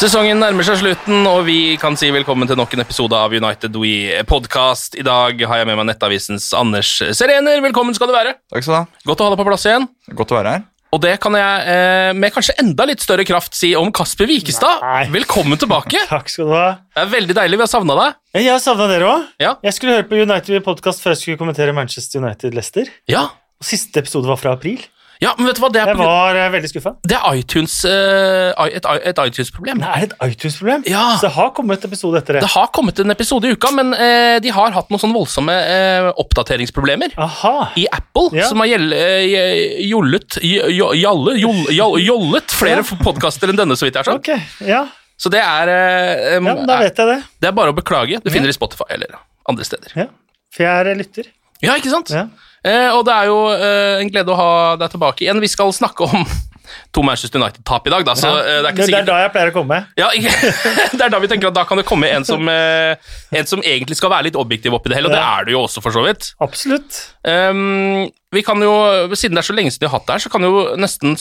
Sesongen nærmer seg slutten, og vi kan si velkommen til nok en episode av United We Podcast. I dag har jeg med meg Nettavisens Anders Serener. Velkommen skal du være. Takk skal du ha. Godt å ha deg på plass igjen. Godt å være her. Og det kan jeg eh, med kanskje enda litt større kraft si om Kasper Wikestad. Nei. Velkommen tilbake. Takk skal du ha. Det er veldig deilig. Vi har savna deg. Jeg har savna dere òg. Ja. Jeg skulle høre på United We podcast før jeg skulle kommentere Manchester United-Lester. Ja. Og Siste episode var fra april. Ja, men vet du hva? Det er, Jeg var eh, veldig skuffa. det er iTunes, eh, i- et, et iTunes-problem. Det er et iTunes-problem? Ja. Så det har kommet episode etter det. Det har kommet en episode i uka, men eh, de har hatt noen sånne voldsomme eh, oppdateringsproblemer. Aha. i Apple, Ja. som har gjell- eh, jollet j- j- jalle, joll, jall- jollet flere podkaster enn denne, så vidt jeg har skjønt. Ok, ja. Så det er, eh, ja, men da vet jeg det. det er bare å beklage. Du finner det i Spotify eller andre steder. Ja. For jeg er lytter. Ja, ikke sant? Ja. Eh, og det er jo eh, en glede å ha deg tilbake igjen. Vi skal snakke om to Manchester United-tap i dag, da, så eh, det er ikke det er da jeg pleier å komme. ja, Det er da vi tenker at da kan det komme en som, eh, en som egentlig skal være litt objektiv oppi det hele, og det er du jo også, for så vidt. Absolutt. Ehm, vi kan jo, Siden det er så lenge siden vi har hatt det her, så kan vi jo nesten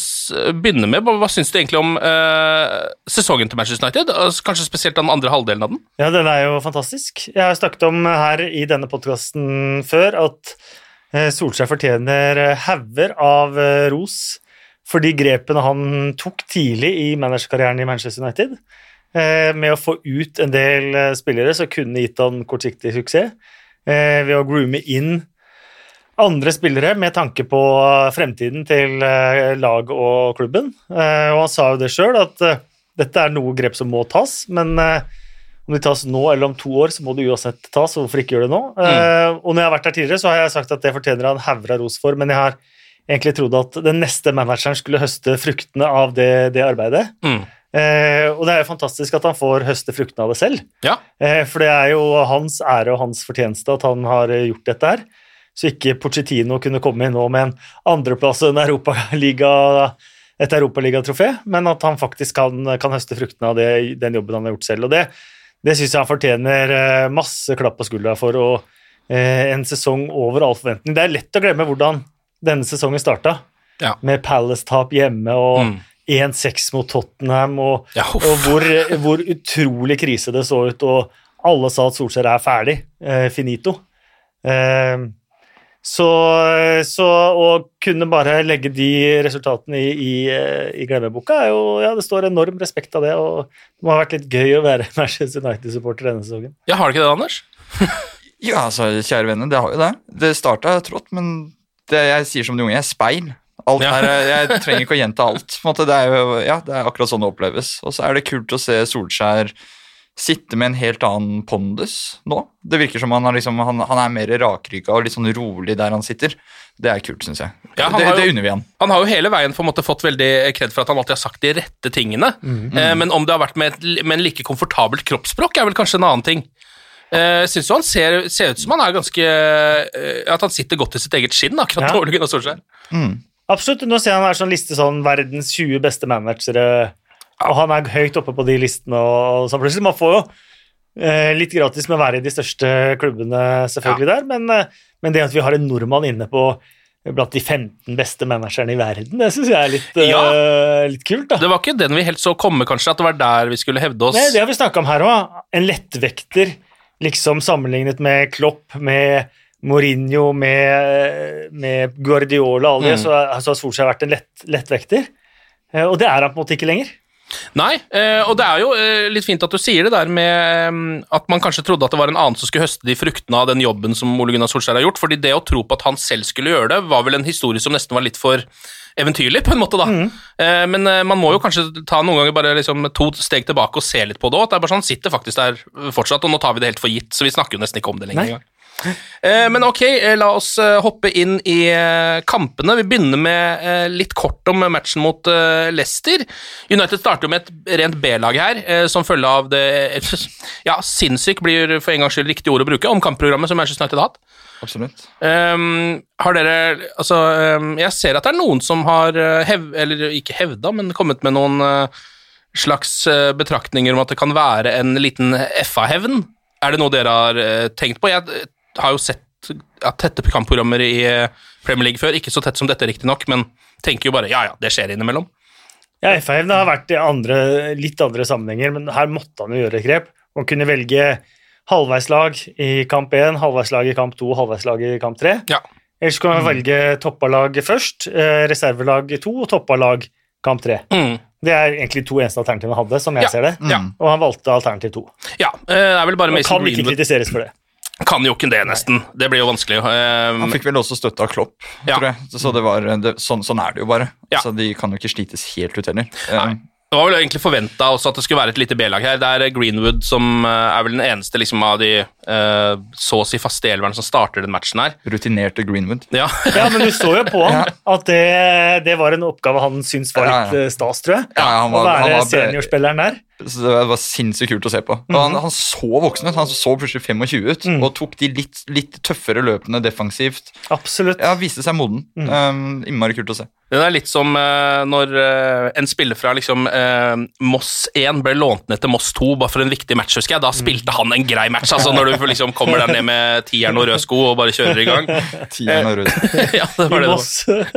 begynne med Hva, syns du egentlig om eh, sesongen til Manchester United? Kanskje spesielt den andre halvdelen av den? Ja, den er jo fantastisk. Jeg har snakket om her i denne podkasten før at Solskjær fortjener eh, hauger av eh, ros for de grepene han tok tidlig i managerkarrieren i Manchester United. Eh, Med å få ut en del eh, spillere som kunne gitt han kortsiktig suksess, eh, ved å groome inn andre spillere med tanke på fremtiden til eh, lag og klubben. Eh, Og han sa jo det sjøl, at eh, dette er noe grep som må tas, men eh, om de tas nå eller om to år, så må det uansett tas, og hvorfor ikke gjøre det nå? Eh, og når jeg har vært der tidligere, så har jeg sagt at det fortjener han hauger av ros for, men jeg har egentlig trodd at den neste manageren skulle høste fruktene av det, det arbeidet. Mm. Eh, og det er jo fantastisk at han får høste fruktene av det selv. Ja. Eh, for det er jo hans ære og hans fortjeneste at han har gjort dette her. Så ikke Pochettino kunne komme inn nå med en andreplass enn en Europaliga, et europaligatrofé, men at han faktisk kan, kan høste fruktene av det, den jobben han har gjort selv. Og det, det syns jeg han fortjener eh, masse klapp på skuldra for, og eh, en sesong over all forventning. Det er lett å glemme hvordan denne sesongen starta, Ja. med Palace-tap hjemme og Mm. 1-6 mot Tottenham, og, Ja, og hvor, hvor utrolig krise det så ut, og alle sa at Solskjær er ferdig, eh, finito. Eh, så, så å kunne bare legge de resultatene i, i, eh, i glemmeboka, er jo Ja, det står enorm respekt av det, og det må ha vært litt gøy å være Manchester United-supporter denne sesongen. Ja, Har det ikke det, Anders? Ja, altså, kjære venner, det har jo det. Det starta trått, men det jeg sier som de unge, jeg er speil. Alt Ja. her, er- Jeg trenger ikke å gjenta alt. På en måte, det, er jo, ja, det er akkurat sånn det oppleves. Og så er det kult å se Solskjær sitte med en helt annen pondus nå. Det virker som han, liksom, han, han er mer rakrygga og litt sånn rolig der han sitter. Det er kult, syns jeg. Ja, det, jo- det unner vi han. Han har jo hele veien på en måte fått veldig kred for at han alltid har sagt de rette tingene. Eh, men om det har vært med, et, med en like komfortabelt kroppsspråk, er vel kanskje en annen ting. Eh, Jeg syns jo han ser, ser ut som han er ganske uh, At han sitter godt i sitt eget skinn, akkurat Ja. Ole Gunnar Solskjær. Mm. Absolutt. Nå ser jeg han er sånn liste sånn verdens 20 beste managere, og han er høyt oppe på de listene. og så plutselig. Man får jo eh, litt gratis med å være i de største klubbene selvfølgelig der, men, eh, men det at vi har en nordmann inne på blant de 15 beste managerne i verden, det syns jeg er litt, eh, litt kult. da. Det var ikke den vi helt så komme, kanskje, at det var der vi skulle hevde oss. Nei, det har vi snakka om her òg. En lettvekter, liksom sammenlignet med Klopp, med Mourinho, med, med Guardiola og alle, Mm. så, så har Solskjær vært en lett, lettvekter. Eh, Og det er han på en måte ikke lenger. Nei, eh, og det er jo eh, litt fint at du sier det der med mm, at man kanskje trodde at det var en annen som skulle høste de fruktene av den jobben som Ole Gunnar Solskjær har gjort, fordi det å tro på at han selv skulle gjøre det, var vel en historie som nesten var litt for eventyrlig, på en måte, da. Mm. Men eh, man må jo kanskje ta noen ganger bare liksom to steg tilbake og se litt på det òg. Det er bare sånn, sitter faktisk der fortsatt, og nå tar vi det helt for gitt, så vi snakker jo nesten ikke om det lenger engang. Eh, Men ok, eh, la oss eh, hoppe inn i kampene. Vi begynner med litt kort om matchen mot Leicester. United starter med et rent B-lag her, som følge av det Ja, sinnssykt blir for en gangs skyld riktig ord å bruke, om kampprogrammet som Manchester United har hatt. Absolutt. Um, har dere Altså, um, jeg ser at det er noen som har hev... Eller ikke hevda, men kommet med noen uh, slags uh, betraktninger om at det kan være en liten FA-hevn. Er det noe dere har uh, tenkt på? Jeg har jo sett ja, tette kampprogrammer i uh, Premier League før. Ikke så tett som dette, riktignok, men tenker jo bare ja ja, det skjer innimellom. Ja, FA-hevn har vært i andre, litt andre sammenhenger, men her måtte han jo gjøre et grep. Han kunne velge halvveislag i kamp 1, halvveislag i kamp 2, halvveislag i kamp 3. Ja. Ellers kan man velge toppalag først, eh, reservelag 2 og toppalag kamp 3. Mm. Det er egentlig to eneste alternativene han hadde, som jeg Ja, ser det. Mm. Og han valgte alternativ 2. Ja, uh, det er vel bare Mason Greenwood. kan ikke kritiseres for det. Kan jo ikke det, nesten. Det blir jo vanskelig. Um, Han fikk vel også støtte av Klopp, Ja. tror jeg. Så det var, det, sånn, sånn er det jo bare. Ja. Så De kan jo ikke slites helt ut heller. Nei. Eh, Det var vel egentlig forventa også at det skulle være et lite B-lag her. Det er Greenwood som eh, er vel den eneste liksom, av de eh, så å si faste elveren som starter den matchen her. Rutinerte Greenwood. Ja, Ja, men du så jo på han at det, det var en oppgave han syntes var litt eh, stas, tror jeg. Ja, han Å var- han være var- seniorspilleren der. Det var sinnssykt kult å se på. Og han, han så voksen ut. Han så plutselig 25 ut og tok de litt, litt tøffere løpene defensivt. Absolutt. Ja, Viste seg moden. Um, innmari kult å se. Det er litt som uh, når uh, en spiller fra liksom, uh, Moss 1 ble lånt ned til Moss 2 bare for en viktig match, husker jeg. Da spilte han en grei match, altså når du liksom kommer der ned med tieren og røde sko og bare kjører i gang. Tieren og rød. ja, det var I det Moss.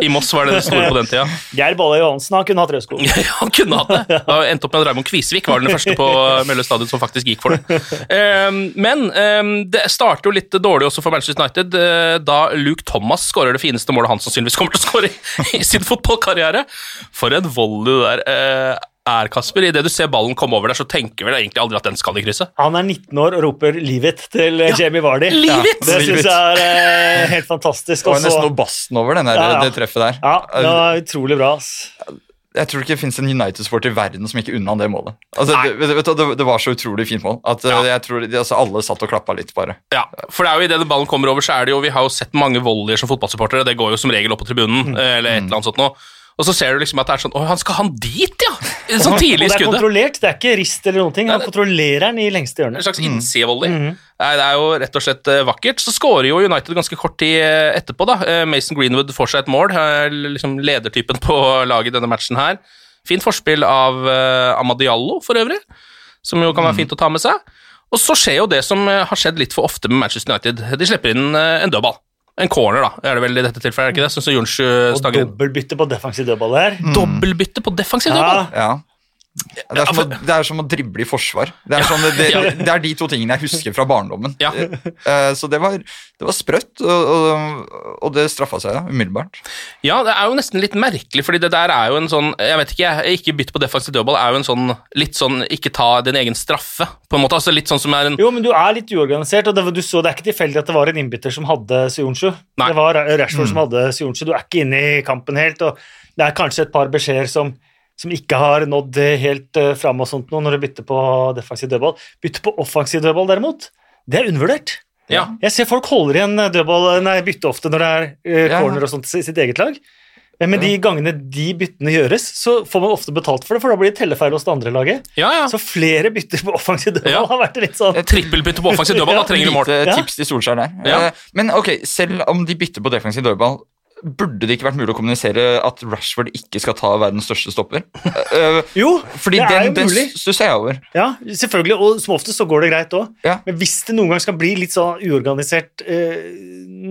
I Moss var det det store på den tida. Geir Balle Johansen han kunne hatt rødsko. Han kunne hatt det. Da endte opp med at Raymond Kvisvik var den første på Mølle stadion som faktisk gikk for det. Ehm, men ehm, det starter jo litt dårlig også for Manchester United eh, da Luke Thomas skårer det fineste målet han sannsynligvis kommer til å skåre i, sin fotballkarriere. For en volley der eh, er, Kasper. Idet du ser ballen komme over der, så tenker vel egentlig aldri at den skal i krysset. Han er 19 år og roper 'leave it' til ja, Jamie Vardy. Leave it! Det syns jeg er eh, helt fantastisk. Det var nesten noe basten over den der, Ja, ja. det treffet der. Ja, det var utrolig bra. ass. Jeg tror ikke det finnes en United-sport i verden som gikk unna det målet. Altså, det, vet, du, det, det var så utrolig fint mål at uh, jeg tror de, altså, alle satt og klappa litt, bare. Ja, for det er jo idet ballen kommer over, så er det jo Vi har jo sett mange volleyer som fotballsupportere. Det går jo som regel opp på tribunen, mm. eller et eller annet sånt noe. Og så ser du liksom at det er sånn Å, han skal han dit, ja! Sånn tidlig i skuddet. det er kontrollert, det er ikke rist eller noen ting. Han kontrollerer den i lengste En slags innsidevolley. Nei, Det er jo rett og slett eh, vakkert. Så skårer jo United ganske kort tid eh, etterpå. da. Eh, Mason Greenwood får seg et mål. liksom Ledertypen på laget i denne matchen her. Fint forspill av Amadiallo, for øvrig, som jo kan være fint å ta med seg. Og så skjer jo det som har skjedd litt for ofte med Manchester United. De slipper inn en dødball. En corner, da, er det vel i dette tilfellet. er det ikke det? Jonsju Og Stangen. dobbeltbytte på defensiv dødball der. Dobbeltbytte på defensiv dødball! Ja, Ja. Det er, som å, det er som å drible i forsvar. Det er, sånn, det, det, det er de to tingene jeg husker fra barndommen. Ja. Eh, så det var, det var sprøtt, og, og, og det straffa seg ja, umiddelbart. Ja, det er jo nesten litt merkelig, fordi det der er jo en sånn Jeg vet ikke, jeg, ikke bytt på defensiv dødball er jo en sånn litt sånn ikke ta din egen straffe, på en måte. Altså litt sånn som er en Jo, men du er litt uorganisert, og det, du så, det er ikke tilfeldig at det var en innbytter som hadde Sionsju. Det var Rashford som hadde Sionsju. Du er ikke inne i kampen helt, og det er kanskje et par beskjeder som, som ikke har nådd helt uh, fram og sånt nå, når du bytter på defensiv dødball. Bytte på offensiv dødball, derimot, det er undervurdert. Ja. Jeg ser folk holder igjen dødball, nei, bytte ofte når det er eh, corner og sånt i sitt eget lag. Eh, Men de gangene de byttene gjøres, så får man ofte betalt for det, for da blir det tellefeil hos det andre laget. Ja, ja. Så flere bytter på offensiv dødball Ja. har vært litt sånn Trippelbytte på offensiv dødball, da trenger du mål. Lite tips til Solskjær der. Ja. Eh, men ok, selv om de bytter på defensiv dødball, Burde det ikke vært mulig å kommunisere at Rashford ikke skal ta verdens største stopper? Uh, Jo, fordi det er den, jo den mulig. stusser jeg over. Ja, selvfølgelig, og som oftest så går det greit òg. Ja. Men hvis det noen gang skal bli litt sånn uorganisert eh,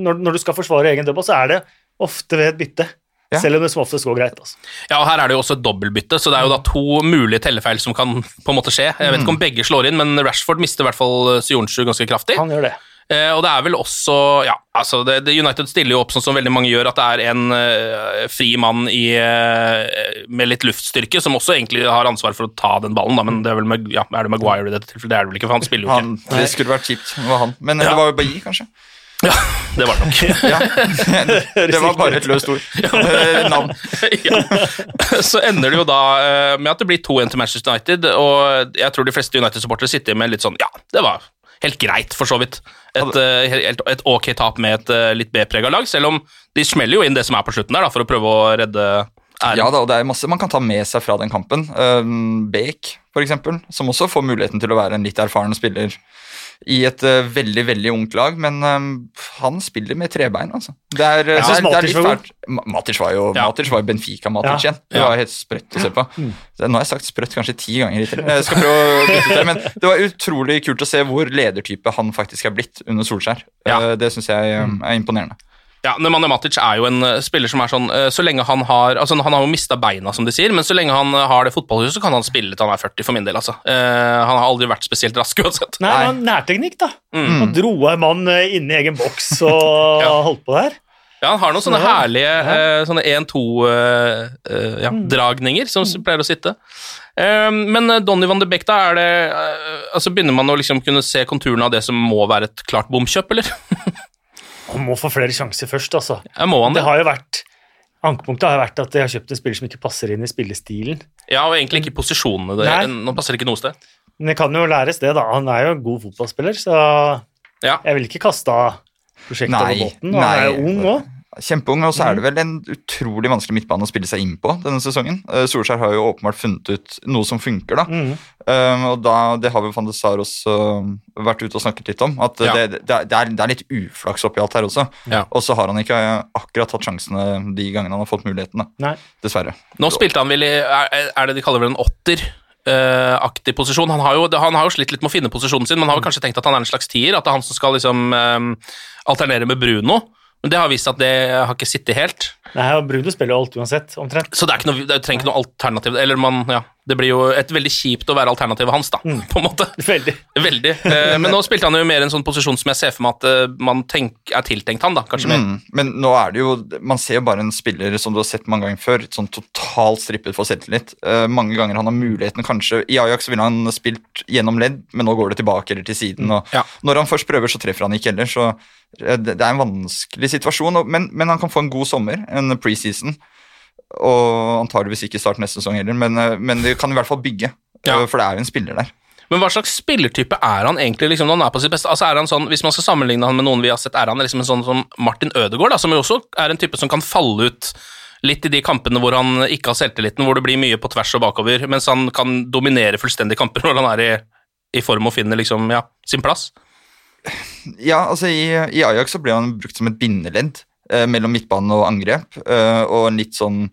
når, når du skal forsvare egen dødball, så er det ofte ved et bytte. Ja. Selv om det som oftest går greit. Altså. Ja, og Her er det jo også et dobbeltbytte, så det er jo da to mulige tellefeil som kan på en måte skje. Jeg vet ikke om begge slår inn, men Rashford mister i hvert fall Sionchu ganske kraftig. Han gjør det. Eh, og det er vel også Ja, altså det, det United stiller jo opp sånn som veldig mange gjør, at det er en eh, fri mann i, eh, med litt luftstyrke som også egentlig har ansvar for å ta den ballen, da, men det er vel med, ja, er det Maguire i dette tilfellet? Det er det vel ikke, for han spiller jo Han, det skulle vært kjipt med han. Men Ja. det var jo Bailly, kanskje. Ja, det var det nok. Ja. Det var bare et løst ord. Eh, Navn. ja. Så ender det jo da eh, med at det blir 2-1 til Manchester United, og jeg tror de fleste United-supportere sitter med litt sånn Ja, det var helt greit, for så vidt. Et, eh, helt, et ok tap med et eh, litt B-prega lag, selv om de smeller jo inn det som er på slutten der, da, for å prøve å redde æren. Ja da, og det er masse man kan ta med seg fra den kampen. Um, Beek, for eksempel, som også får muligheten til å være en litt erfaren spiller i et uh, veldig, veldig ungt lag, men um, han spiller med trebein, altså. Det er, det er, det er Matic litt var god. fælt. Ma- Matic var jo Ja. Matic var Benfica-Matic Ja. igjen. Det var helt sprøtt å se på. Mm. Så Nå har jeg sagt sprøtt kanskje ti ganger. Jeg skal prøve å bytte det, men det var utrolig kult å se hvor ledertype han faktisk er blitt under Solskjær. Ja. Eh, Det syns jeg um, er imponerende. Ja, Nemanja Matic er jo en eh, spiller som er sånn eh, Så lenge han har Altså, han har jo mista beina, som de sier, men så lenge han eh, har det fotballhuset, så kan han spille til han er 40, for min del, altså. Uh, han har aldri vært spesielt rask uansett. Nei, Nei. men nærteknikk, da. Mm. Han dro en mann inn i egen boks og Ja. holdt på der. Ja, han har noen sånne Ja. herlige eh, sånne 1-2-dragninger som mm. pleier å sitte. Um, men Donny van de Beek, da, er det altså Begynner man å liksom kunne se konturene av det som må være et klart bomkjøp, eller? Han må få flere sjanser først, altså. Ja, må han Det det? har jo vært Ankepunktet har vært at de har kjøpt en spiller som ikke passer inn i spillestilen. Ja, og egentlig ikke posisjonene. Det, nå passer det ikke noe sted. Men det kan jo læres, det, da. Han er jo en god fotballspiller, så Ja. jeg vil ikke kaste av prosjektet over båten. og Han er jo ung òg. Kjempeung, og så er det vel en utrolig vanskelig midtbane å spille seg inn på denne sesongen. Eh, Solskjær har jo åpenbart funnet ut noe som funker, da. Mm. Um, og da, det har vel van de Sar også um, vært ute og snakket litt om. At Ja. det, det, er, det, er, litt uflaks oppi alt her også. Ja. Og så har han ikke akkurat tatt sjansene de gangene han har fått muligheten, da. Nei. Dessverre. Nå spilte han vel i Er, er det de kaller vel en åtter? Uh, aktig posisjon. Han har, jo, han har jo slitt litt med å finne posisjonen sin, men har vel kanskje tenkt at han er en slags tier, at det er han som skal liksom um, alternere med Bruno. Men det har vist at det har ikke sittet helt. Nei, og Bruno spiller jo alt uansett, omtrent. Så det, er ikke noe, det trenger ikke noe alternativ. Eller man, ja, det blir jo et veldig kjipt å være alternativet hans, da, på en måte. Veldig. Veldig. Eh, men nå spilte han jo mer en sånn posisjon som jeg ser for meg at eh, man tenk, er tiltenkt han, da, kanskje mer. Mm. Men nå er det jo Man ser jo bare en spiller som du har sett mange ganger før, sånn totalt strippet for selvtillit. Eh, mange ganger han har muligheten kanskje I Ajax ville han spilt gjennom ledd, men nå går det tilbake eller til siden. Og Ja. Når han først prøver, så treffer han ikke heller. Så eh, det, det er en vanskelig situasjon. Men, men han kan få en god sommer, en preseason. Og antageligvis ikke starte neste sesong heller, men, eh, men det kan i hvert fall bygge. Ja. eh, For det er jo en spiller der. Men hva slags spillertype er han egentlig liksom, når han er på sitt beste? Altså er han sånn, Hvis man skal sammenligne han med noen vi har sett, er han liksom en sånn som Martin Ødegaard, da, som jo også er en type som kan falle ut litt i de kampene hvor han ikke har selvtilliten, hvor det blir mye på tvers og bakover, mens han kan dominere fullstendig kamper når han er i, i form og finner liksom, ja, sin plass. Ja, altså i, i Ajax så ble han brukt som et bindeledd mellom midtbane og angrep, eh, og en litt sånn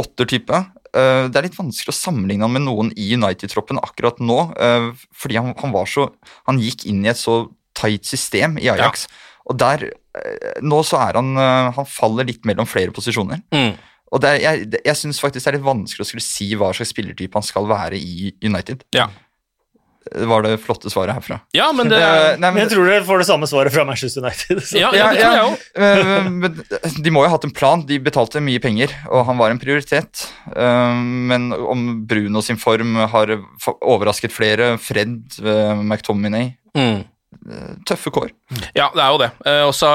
åttertype. Eh, det er litt vanskelig å sammenligne han med noen i United-troppen akkurat nå, eh, fordi han, han var så Han gikk inn i et så tight system i Ajax, og der eh, Nå så er han eh, Han faller litt mellom flere posisjoner. Mm. Og det er, jeg, jeg syns faktisk det er litt vanskelig å skulle si hva slags spillertype han skal være i United. Ja. Var det flotte svaret herfra. ja, men det uh, nei, Men jeg tror dere får det samme svaret fra Manchester United. Så. ja, ja, det tror jeg også. Eh, men de må jo ha hatt en plan. De betalte mye penger, og han var en prioritet. Eh, Men om Bruno sin form har overrasket flere, Fred, eh, McTominay Mm. Tøffe kår. Ja, det er jo det. Eh, og så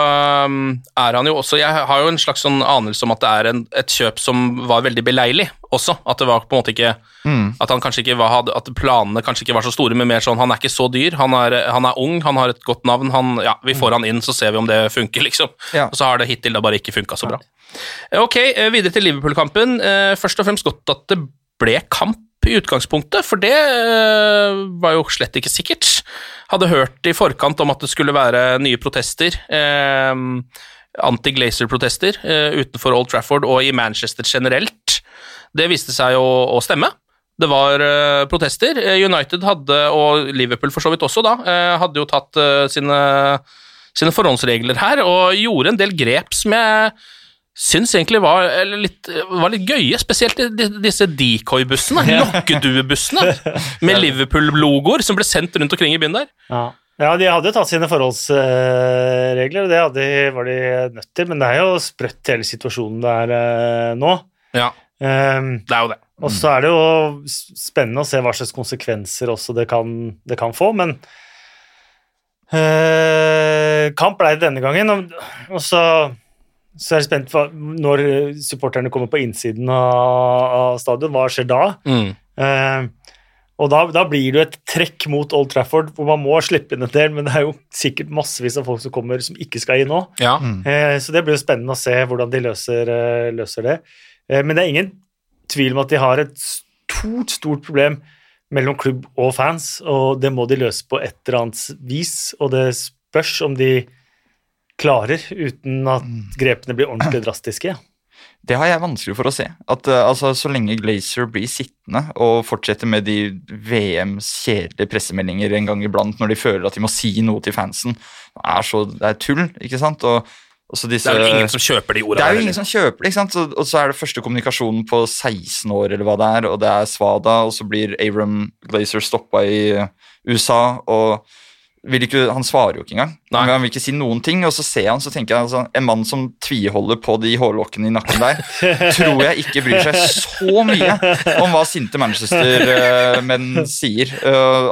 um, er han jo også Jeg har jo en slags sånn anelse om at det er en, et kjøp som var veldig beleilig også. At det var på en måte ikke At han kanskje ikke var, at planene kanskje ikke var så store, men mer sånn han er ikke så dyr. Han er, han er ung, han har et godt navn. Han, ja, vi får han inn, så ser vi om det funker, liksom. Ja. Og så har det hittil da bare ikke funka så bra. Ok, eh, videre til Liverpool-kampen. Eh, Først og fremst godt at det ble kamp i utgangspunktet, for det eh, var jo slett ikke sikkert. Hadde hørt i forkant om at det skulle være nye protester. Eh, anti-Glazer-protester eh, utenfor Old Trafford og i Manchester generelt. Det viste seg å, å stemme. Det var eh, protester. Eh, United hadde, og Liverpool for så vidt også, da, eh, hadde jo tatt sine, sine forhåndsregler her og gjorde en del grep som jeg syns egentlig var litt, var litt gøye, spesielt de- disse decoy-bussene, lokkeduebussene, med Liverpool-logoer som ble sendt rundt omkring i byen der. Ja. ja, de hadde tatt sine forholdsregler, og det hadde, var de nødt til, men det er jo sprøtt hele situasjonen der eh, nå. Ja, Um, det er jo det. og så er det jo spennende å se hva slags konsekvenser også det kan, det kan få, men eh, kamp ble det denne gangen, og, og så, så er spent på når supporterne kommer på innsiden av, av stadion, hva skjer da? Mm. Eh, og da, da blir det jo et trekk mot Old Trafford, hvor man må slippe inn en del, men det er jo sikkert massevis av folk som kommer som ikke skal inn nå. Ja. Eh, så det blir jo spennende å se hvordan de løser, eh, løser det. Eh, men det er ingen tvil om at de har et stort, stort problem mellom klubb og fans, og det må de løse på et eller annet vis, og det spørs om de klarer uten at grepene blir ordentlig drastiske. Det har jeg vanskelig for å se. At eh, altså, Så lenge Glazer blir sittende og fortsetter med de VMs kjedelige pressemeldinger en gang iblant når de føler at de må si noe til fansen, er så, det er tull, ikke sant? Og, og så disse, Det er jo ingen som kjøper de ordene. det er jo ingen som kjøper det, ikke sant? Og, og så er det første kommunikasjonen på 16 år, eller hva det er, og det er Svada, og så blir Avram Glazer stoppa i eh, USA, og ikke, han svarer jo ikke engang. Nei. Han vil ikke si noen ting, og så ser jeg han, så tenker jeg altså, en mann som tviholder på de hårlokkene i nakken der, tror jeg ikke bryr seg så mye om hva sinte Manchester-menn sier. Eh,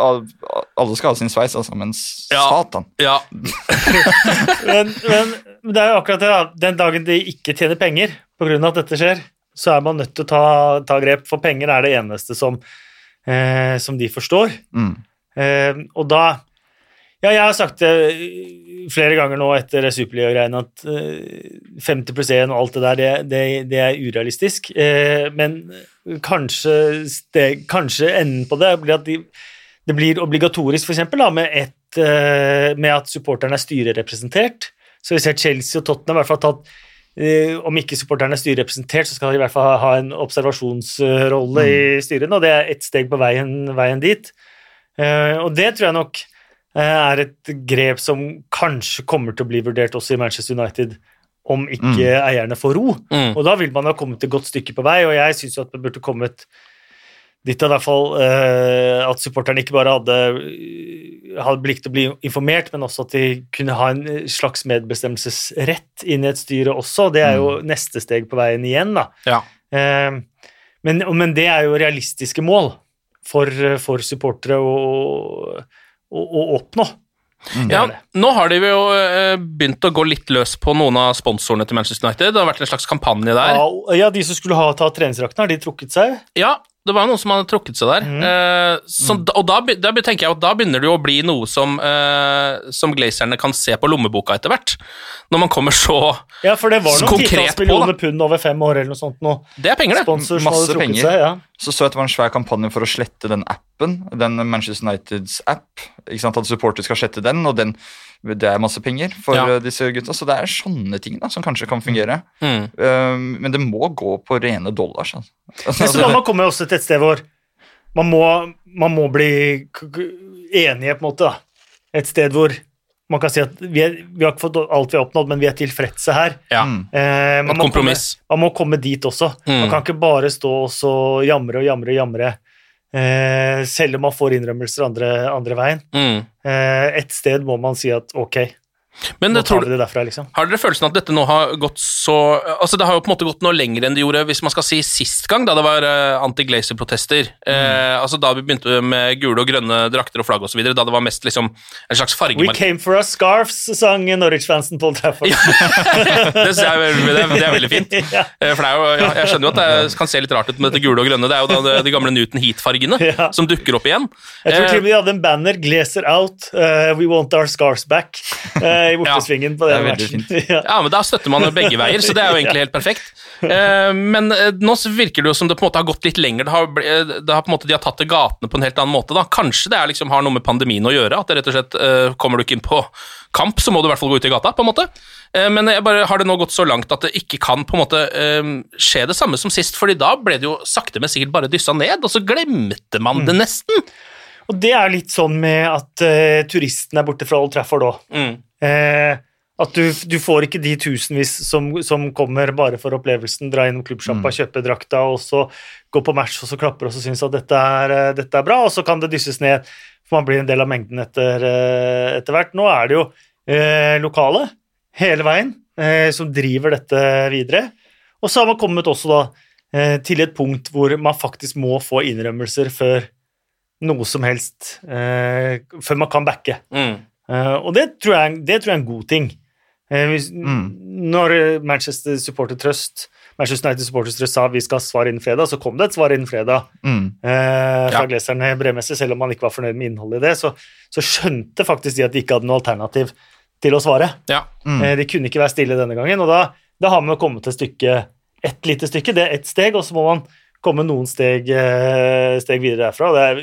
alle skal ha sin sveis, altså, men Ja. satan. Ja, Men, men det er jo akkurat det, da. Den dagen de ikke tjener penger pga. at dette skjer, så er man nødt til å ta, ta grep, for penger er det eneste som, eh, som de forstår. Mm. Eh, og da Ja, jeg har sagt det flere ganger nå etter Superliga-greiene at eh, 50 pluss 1 og alt det der, det, det, det er urealistisk. Eh, men kanskje, steg, kanskje enden på det blir at de, det blir obligatorisk, eksempel, med, et, eh, med at supporterne er styrerepresentert. Så vi ser Chelsea og Tottenham i hvert fall tatt Om ikke supporterne er styrerepresentert, så skal de i hvert fall ha en observasjonsrolle i styrene, og det er ett steg på veien, veien dit. Eh, og det tror jeg nok er et grep som kanskje kommer til å bli vurdert også i Manchester United, om ikke eierne får ro. Mm. Og da vil man ha kommet et godt stykke på vei, og jeg syns jo at det burde kommet dit i hvert fall, eh, at supporterne ikke bare hadde, hadde plikt til å bli informert, men også at de kunne ha en slags medbestemmelsesrett inn i et styre også. Det er jo neste steg på veien igjen, da. ja. Eh, men, men det er jo realistiske mål for, for supportere å, å, å oppnå. Mm. Ja, nå har de jo eh, begynt å gå litt løs på noen av sponsorene til Manchester United. Det har vært en slags kampanje der. Ja, ja, de som skulle ha ta treningsdraktene, har de trukket seg? Ja, det var noen som hadde trukket seg der. Eh, så, da- Og da, da tenker jeg at da begynner det jo å bli noe som, eh, som glazerne kan se på lommeboka etter hvert. Når man kommer så konkret på. Ja, for det var noen titalls millioner pund over fem år eller noe sånt nå. Det er penger, det. Sponsor som Masse hadde penger. seg, ja. Så så jeg at det var en svær kampanje for å slette den appen, den Manchester Uniteds app. ikke sant, At supporter skal slette den, og den, det er masse penger for Ja. eh, disse gutta. Så det er sånne ting da, som kanskje kan fungere. Mm. Um, men det må gå på rene dollars. Altså. Men så man komme også til et sted hvor man må, man må bli enige, på en måte. da. Et sted hvor man kan si at vi, er, vi har ikke fått alt vi har oppnådd, men vi er tilfredse her. Ja. Eh, man må. Komme, man må komme dit også. Mm. Man kan ikke bare stå og så jamre og jamre og jamre, selv om man får innrømmelser andre, andre veien. Mm. Eh, et sted må man si at ok, Men det, tror det derfra, liksom. har dere følelsen at dette nå har gått så Altså Det har jo på en måte gått noe lenger enn det gjorde hvis man skal si sist gang, da det var uh, anti-glazer-protester. Eh, altså Da vi begynte med gule og grønne drakter og flagg osv., da det var mest liksom en slags We came for our scarves, sang Norwich-fansen Paul Trafford. det, er, det, er, det er veldig fint. Ja. Eh, For det er jo, ja, Jeg skjønner jo at det kan se litt rart ut med dette gule og grønne. Det er jo da de, gamle Newton Heat-fargene Ja. som dukker opp igjen. Jeg tror Eh, til og med de hadde en banner 'Glazer out, uh, we want our scarves back'. Eh, i bortesvingen på den matchen. Ja. Ja, men da støtter man jo begge veier, så det er jo egentlig helt perfekt. Eh, men eh, nå virker det jo som det på en måte har gått litt lenger. Det har, eh, det har på en måte, de har tatt til gatene på en helt annen måte. da. Kanskje det liksom, har noe med pandemien å gjøre. at det rett og slett eh, Kommer du ikke inn på kamp, så må du i hvert fall gå ut i gata. på en måte. Eh, men jeg bare, har det nå gått så langt at det ikke kan på en måte eh, skje det samme som sist? fordi da ble det jo sakte, men sikkert bare dyssa ned, og så glemte man det nesten. Og det er litt sånn med at uh, turisten er borte fra Old Trafford òg. Mm. Uh, at du, du får ikke de tusenvis som, som kommer bare for opplevelsen, dra innom klubbsjappa, kjøpe drakta, og så gå på match og så klapper og så synes at dette er, eh, dette er bra, og så kan det dysses ned, for man blir en del av mengden etter, etter hvert. Nå er det jo eh, lokale hele veien eh, som driver dette videre. Og så har man kommet også da eh, til et punkt hvor man faktisk må få innrømmelser før noe som helst, eh, før man kan backe. Mm. Eh, og det tror, jeg, det tror jeg er en god ting. Eh, hvis, Mm. Når eh, Manchester Supporter Trust Manchester United Supporters Trust sa vi skal ha svar innen fredag, så kom det et svar innen fredag Mm. eh, fra Ja. Gleserne brevmessig, selv om man ikke var fornøyd med innholdet i det. Så, så skjønte faktisk de at de ikke hadde noe alternativ til å svare. Ja. Mm. Eh, de kunne ikke være stille denne gangen, og da, da har man kommet et stykke, et lite stykke, det er ett steg, og så må man komme noen steg, eh, steg videre derfra. Det er,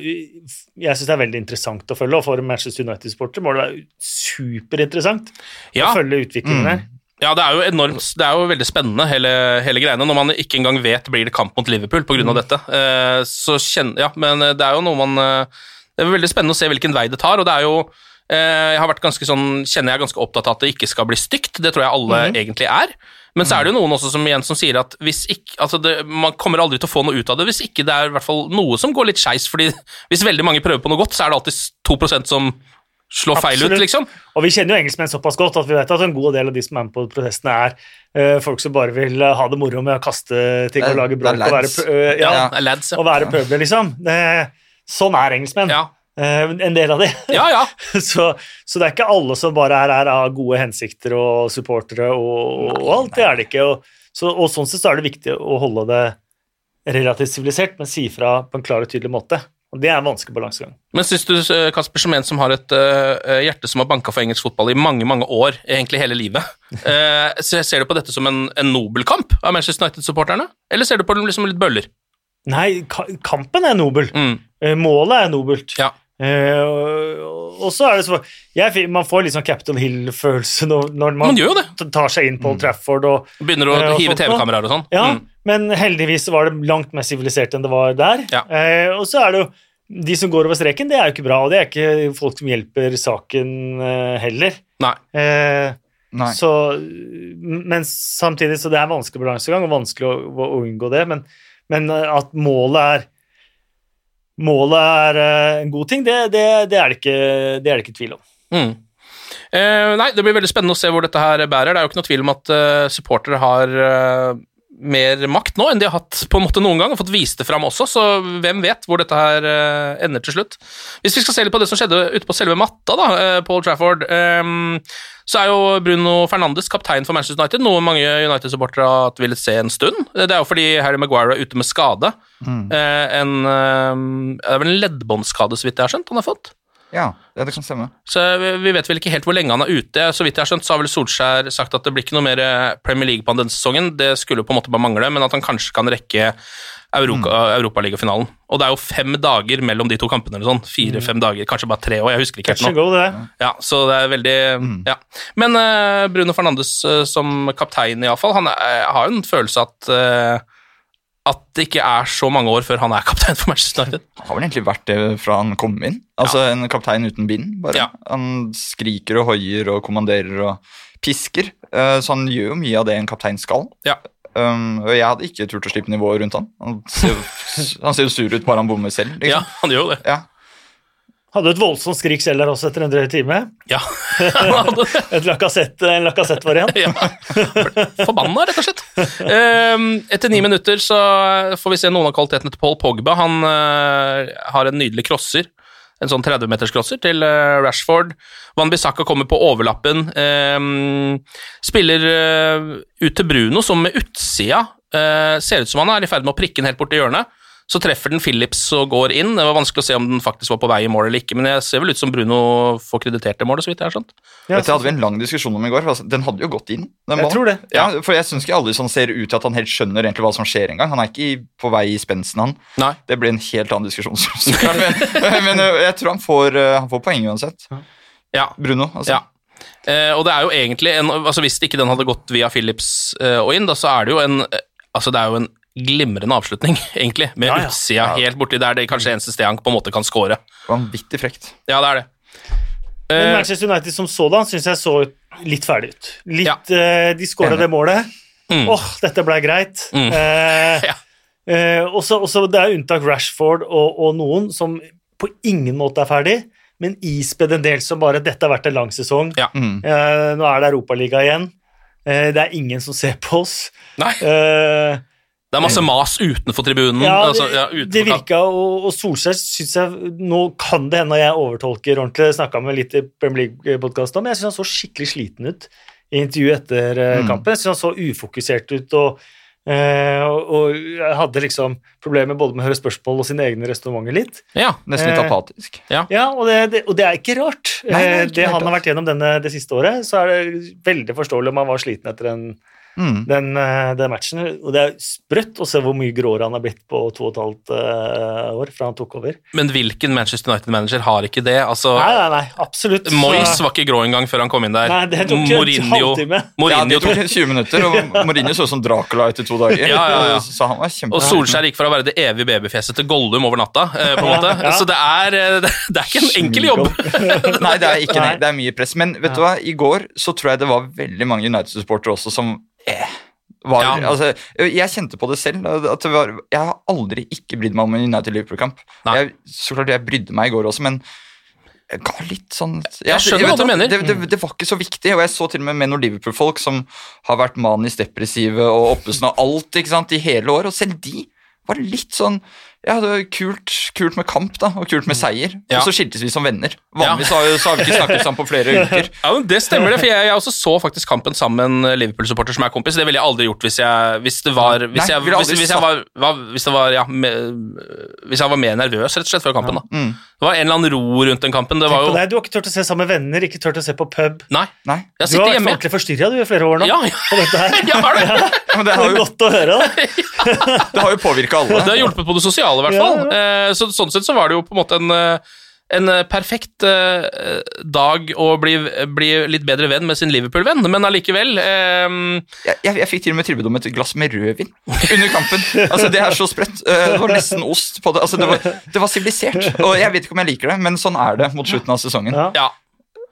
jeg syns det er veldig interessant å følge, og for Manchester United-sportere må det være superinteressant Ja. å følge utviklingen her. Ja, det er jo enormt, det er jo veldig spennende hele, hele greiene, når man ikke engang vet blir det kamp mot Liverpool pga. Mm. dette. Eh, så kjenner, ja, men det er jo noe man eh, Det er veldig spennende å se hvilken vei det tar, og det er jo eh, jeg har vært ganske sånn, kjenner jeg er ganske opptatt av at det ikke skal bli stygt, det tror jeg alle mm. egentlig er. Men så er det jo noen også som igjen som sier at hvis ikke, altså det, man kommer aldri til å få noe ut av det hvis ikke det er i hvert fall noe som går litt skeis, fordi hvis veldig mange prøver på noe godt, så er det alltid 2 som slår feil ut, liksom. Og vi kjenner jo engelskmenn såpass godt at vi vet at en god del av de som er med på protestene, er uh, folk som bare vil eh, ha det moro med å kaste ting og lage er bråk og være, uh, eh, ja, Ja, lads, ja. og være pøbler, liksom. Det, sånn er engelskmenn. Ja, Eh, en del av de. ja. ja. så, så det er ikke alle som bare er her av gode hensikter og supportere og, og alt. Det er det ikke. Og, så, og sånn sett så er det viktig å holde det relativt sivilisert, men si fra på en klar og tydelig måte. Og det er en vanskelig balansegang. Men syns du, eh, Kasper, som en som har et uh, hjerte som har banka for engelsk fotball i mange mange år, egentlig hele livet, uh, ser du på dette som en, en nobel kamp av Manchester United-supporterne? Eller ser du på det liksom litt bøller? Nei, kampen er nobel. Mm. Eh, Målet er nobelt. Ja. Eh, og, og så er det så jeg, Man får litt sånn Capitol Hill-følelse når, når man, Man gjør det. tar seg inn på Old Trafford og Begynner å uh, og hive. TV-kameraer og sånn? Ja, Mm. men heldigvis var det langt mer sivilisert enn det var der. Ja. Uh, og så er det jo De som går over streken, det er jo ikke bra, og det er ikke folk som hjelper saken heller. Nei. Eh, Nei. så, men samtidig så det er vanskelig balansegang, og vanskelig å, å unngå det, men, men at målet er Målet er eh, en god ting, det, det, det, er det, ikke, er det ikke tvil om. Mm. Eh, nei, det blir veldig spennende å se hvor dette her bærer. Det er jo ikke noe tvil om at uh, supportere har eh, mer makt nå enn de har hatt på en måte noen gang, og fått vist det fram også, så hvem vet hvor dette her eh, ender til slutt. Hvis vi skal se litt på det som skjedde ute på selve matta, da, Paul Trafford, ehm, så er jo Bruno Fernandes kaptein for Manchester United, noe mange United-supportere har villet se en stund. Det er jo fordi Harry Maguire er ute med skade. Mm. en, eh, det er vel en leddbåndskade, så vidt jeg har skjønt, han har fått. Ja, det kan stemme. Så vi vi vet vel ikke helt hvor lenge han er ute. Så vidt jeg har skjønt, så har vel Solskjær sagt at det blir ikke noe mer eh, Premier League på denne sesongen. Det skulle på en måte bare mangle, men at han kanskje kan rekke Europa, Europaligafinalen. Og det er jo fem dager mellom de to kampene eller sånn. Fire-fem dager, kanskje bare tre år, jeg husker ikke helt nå. det. Ja, så det er veldig Ja. Men uh, Bruno Fernandes uh, som kaptein, iallfall, han er, har jo en følelse at eh, at det ikke er så mange år før han er kaptein for Manchester United. Han har vel egentlig vært det fra han kom inn. Altså En kaptein uten bind, bare. Ja. Han skriker og hoier og kommanderer og pisker. eh, så han gjør jo mye av det en kaptein skal. Ja. Um, og jeg hadde ikke turt å slippe nivået rundt han. Han ser jo, han ser jo sur ut bare han bommer selv. Ja, Liksom. han gjør jo det. Ja. Hadde et voldsomt skrik selv der også etter en drøy time. Ja. Et lakassett, en Lacassette-variant. Ja. Forbanna, rett og slett. Ehm, etter ni minutter så får vi se noen av kvalitetene til Paul Pogba. Han eh, har en nydelig crosser. En sånn 30-meters-crosser til eh, Rashford. Van Bissaka kommer på overlappen. ehm, spiller eh, ut til Bruno, som med utsida ser ut som han er i ferd med å prikke den helt bort i hjørnet. Så treffer den Phillips og går inn. Det var vanskelig å se om den faktisk var på vei i mål eller ikke, men jeg ser vel ut som Bruno får kreditert det målet, så vidt jeg har skjønt. Ja, Dette hadde vi en lang diskusjon om i går. altså, Den hadde jo gått inn. Den Jeg tror det. Ja, for jeg syns ikke Alisson ser ut til at han helt skjønner egentlig hva som skjer engang. Han er ikke på vei i spensten, han. Nei. Det blir en helt annen diskusjon. men, men jeg tror han får, øh, han får poeng uansett. Ja. Bruno, altså. Ja. Eh, og det er jo egentlig en, altså Hvis ikke den hadde gått via Phillips eh, og inn, da, så er det jo en eh, Altså det er jo en glimrende avslutning, egentlig, med Ja, ja. utsida helt borti. Det er kanskje eneste sted han på en måte kan score. Vanvittig frekt. Ja, det er det. Men Eh, Manchester United som sådan syns jeg så litt ferdig ut. Litt, Ja. eh, de skåra det målet. Mm. Åh, dette ble greit. Mm. Eh, Ja. eh, også, også, det er unntak Rashford og, og noen som på ingen måte er ferdig, men ispedd en del som bare 'Dette har vært en lang sesong'. Ja. Mm. Eh, nå er det Europaliga igjen. Eh, det er ingen som ser på oss. Nei, Eh, det er masse mas utenfor tribunen. ja, altså, det, ja, utenfor det virka, og, og Solskjær syns jeg Nå kan det hende jeg overtolker ordentlig, snakka med litt i Premier League-podkasten om, men jeg syns han så skikkelig sliten ut i intervjuet etter eh, Mm. kampen. Jeg syns han så ufokusert ut, og, eh, og, og jeg hadde liksom problemer både med å høre spørsmål og sine egne resonnementer litt. Ja, Nesten litt Eh, apatisk. Ja, og det, det, og det er ikke rart. Nei, det er ikke det han har vært gjennom denne, det siste året, så er det veldig forståelig om han var sliten etter den, Mm. den, eh, den matchen. Og det er sprøtt å se hvor mye gråere han har blitt på to og et halvt uh, år fra han tok over. Men hvilken Manchester United-manager har ikke det? Altså, Nei, nei, nei, absolutt. Moyes var ikke grå engang før han kom inn der. Nei, det tok jo en halvtime. Ja, det tok tok 20 minutter, og Mourinho så ut som Dracula etter to dager. Ja, ja, ja. Så han var kjempe... Og Solskjær gikk fra å være det evige babyfjeset til Gollum over natta. Eh, på en måte. Ja, ja. Så det er, det, det er ikke en enkel jobb. Nei, det er ikke det. Det er mye press. Men vet du hva, i går så tror jeg det var veldig mange United-supportere også som eh, var, Ja. altså, Jeg kjente på det selv. Det var, jeg har aldri ikke brydd meg om en United-Liverpool-kamp. Så klart jeg brydde meg i går også, men jeg ga litt sånn Jeg, Jeg skjønner hva du mener. Det, det, det var ikke så viktig, og jeg så til og med med noen Liverpool-folk som har vært manisk depressive og oppesen av alt ikke sant, i hele år, og selv de var litt sånn Ja, det var kult, kult med kamp, da, og kult med seier. Ja. Og så skiltes vi som venner. Vanligvis har, jo- så har vi ikke snakket sammen på flere uker. Ja, men Det stemmer, det, for jeg, jeg også så faktisk kampen sammen med en Liverpool-supporter som er kompis. Det ville jeg aldri gjort hvis jeg, hvis det var Hvis, jeg, hvis, hvis jeg var, var, hvis det var ja, med, hvis jeg var mer nervøs, rett og slett, før kampen. da. Mm. Det var en eller annen ro rundt den kampen. Det var på jo deg, Du har ikke turt å se sammen med venner, ikke turt å se på pub. Nei, Nei. jeg Du har sitter vært hjemme. ordentlig forstyrra i flere år nå. Ja, ja. på dette her. Ja, det. Ja, men det Det er godt å høre. da. det har jo påvirka alle. Det har hjulpet på det sosiale, i hvert Ja, fall. Eh, Så, sånn sett så var det jo på en måte en, eh, en eh, perfekt dag å bli, bli litt bedre venn med sin Liverpool-venn, men allikevel um... Jeg, jeg, jeg fikk til og med tilbud om et glass med rødvin under kampen. Altså, Det er så sprøtt. Det var nesten ost på det. Altså, var det var sivilisert. Og jeg vet ikke om jeg liker det, men sånn er det mot slutten av sesongen. Ja.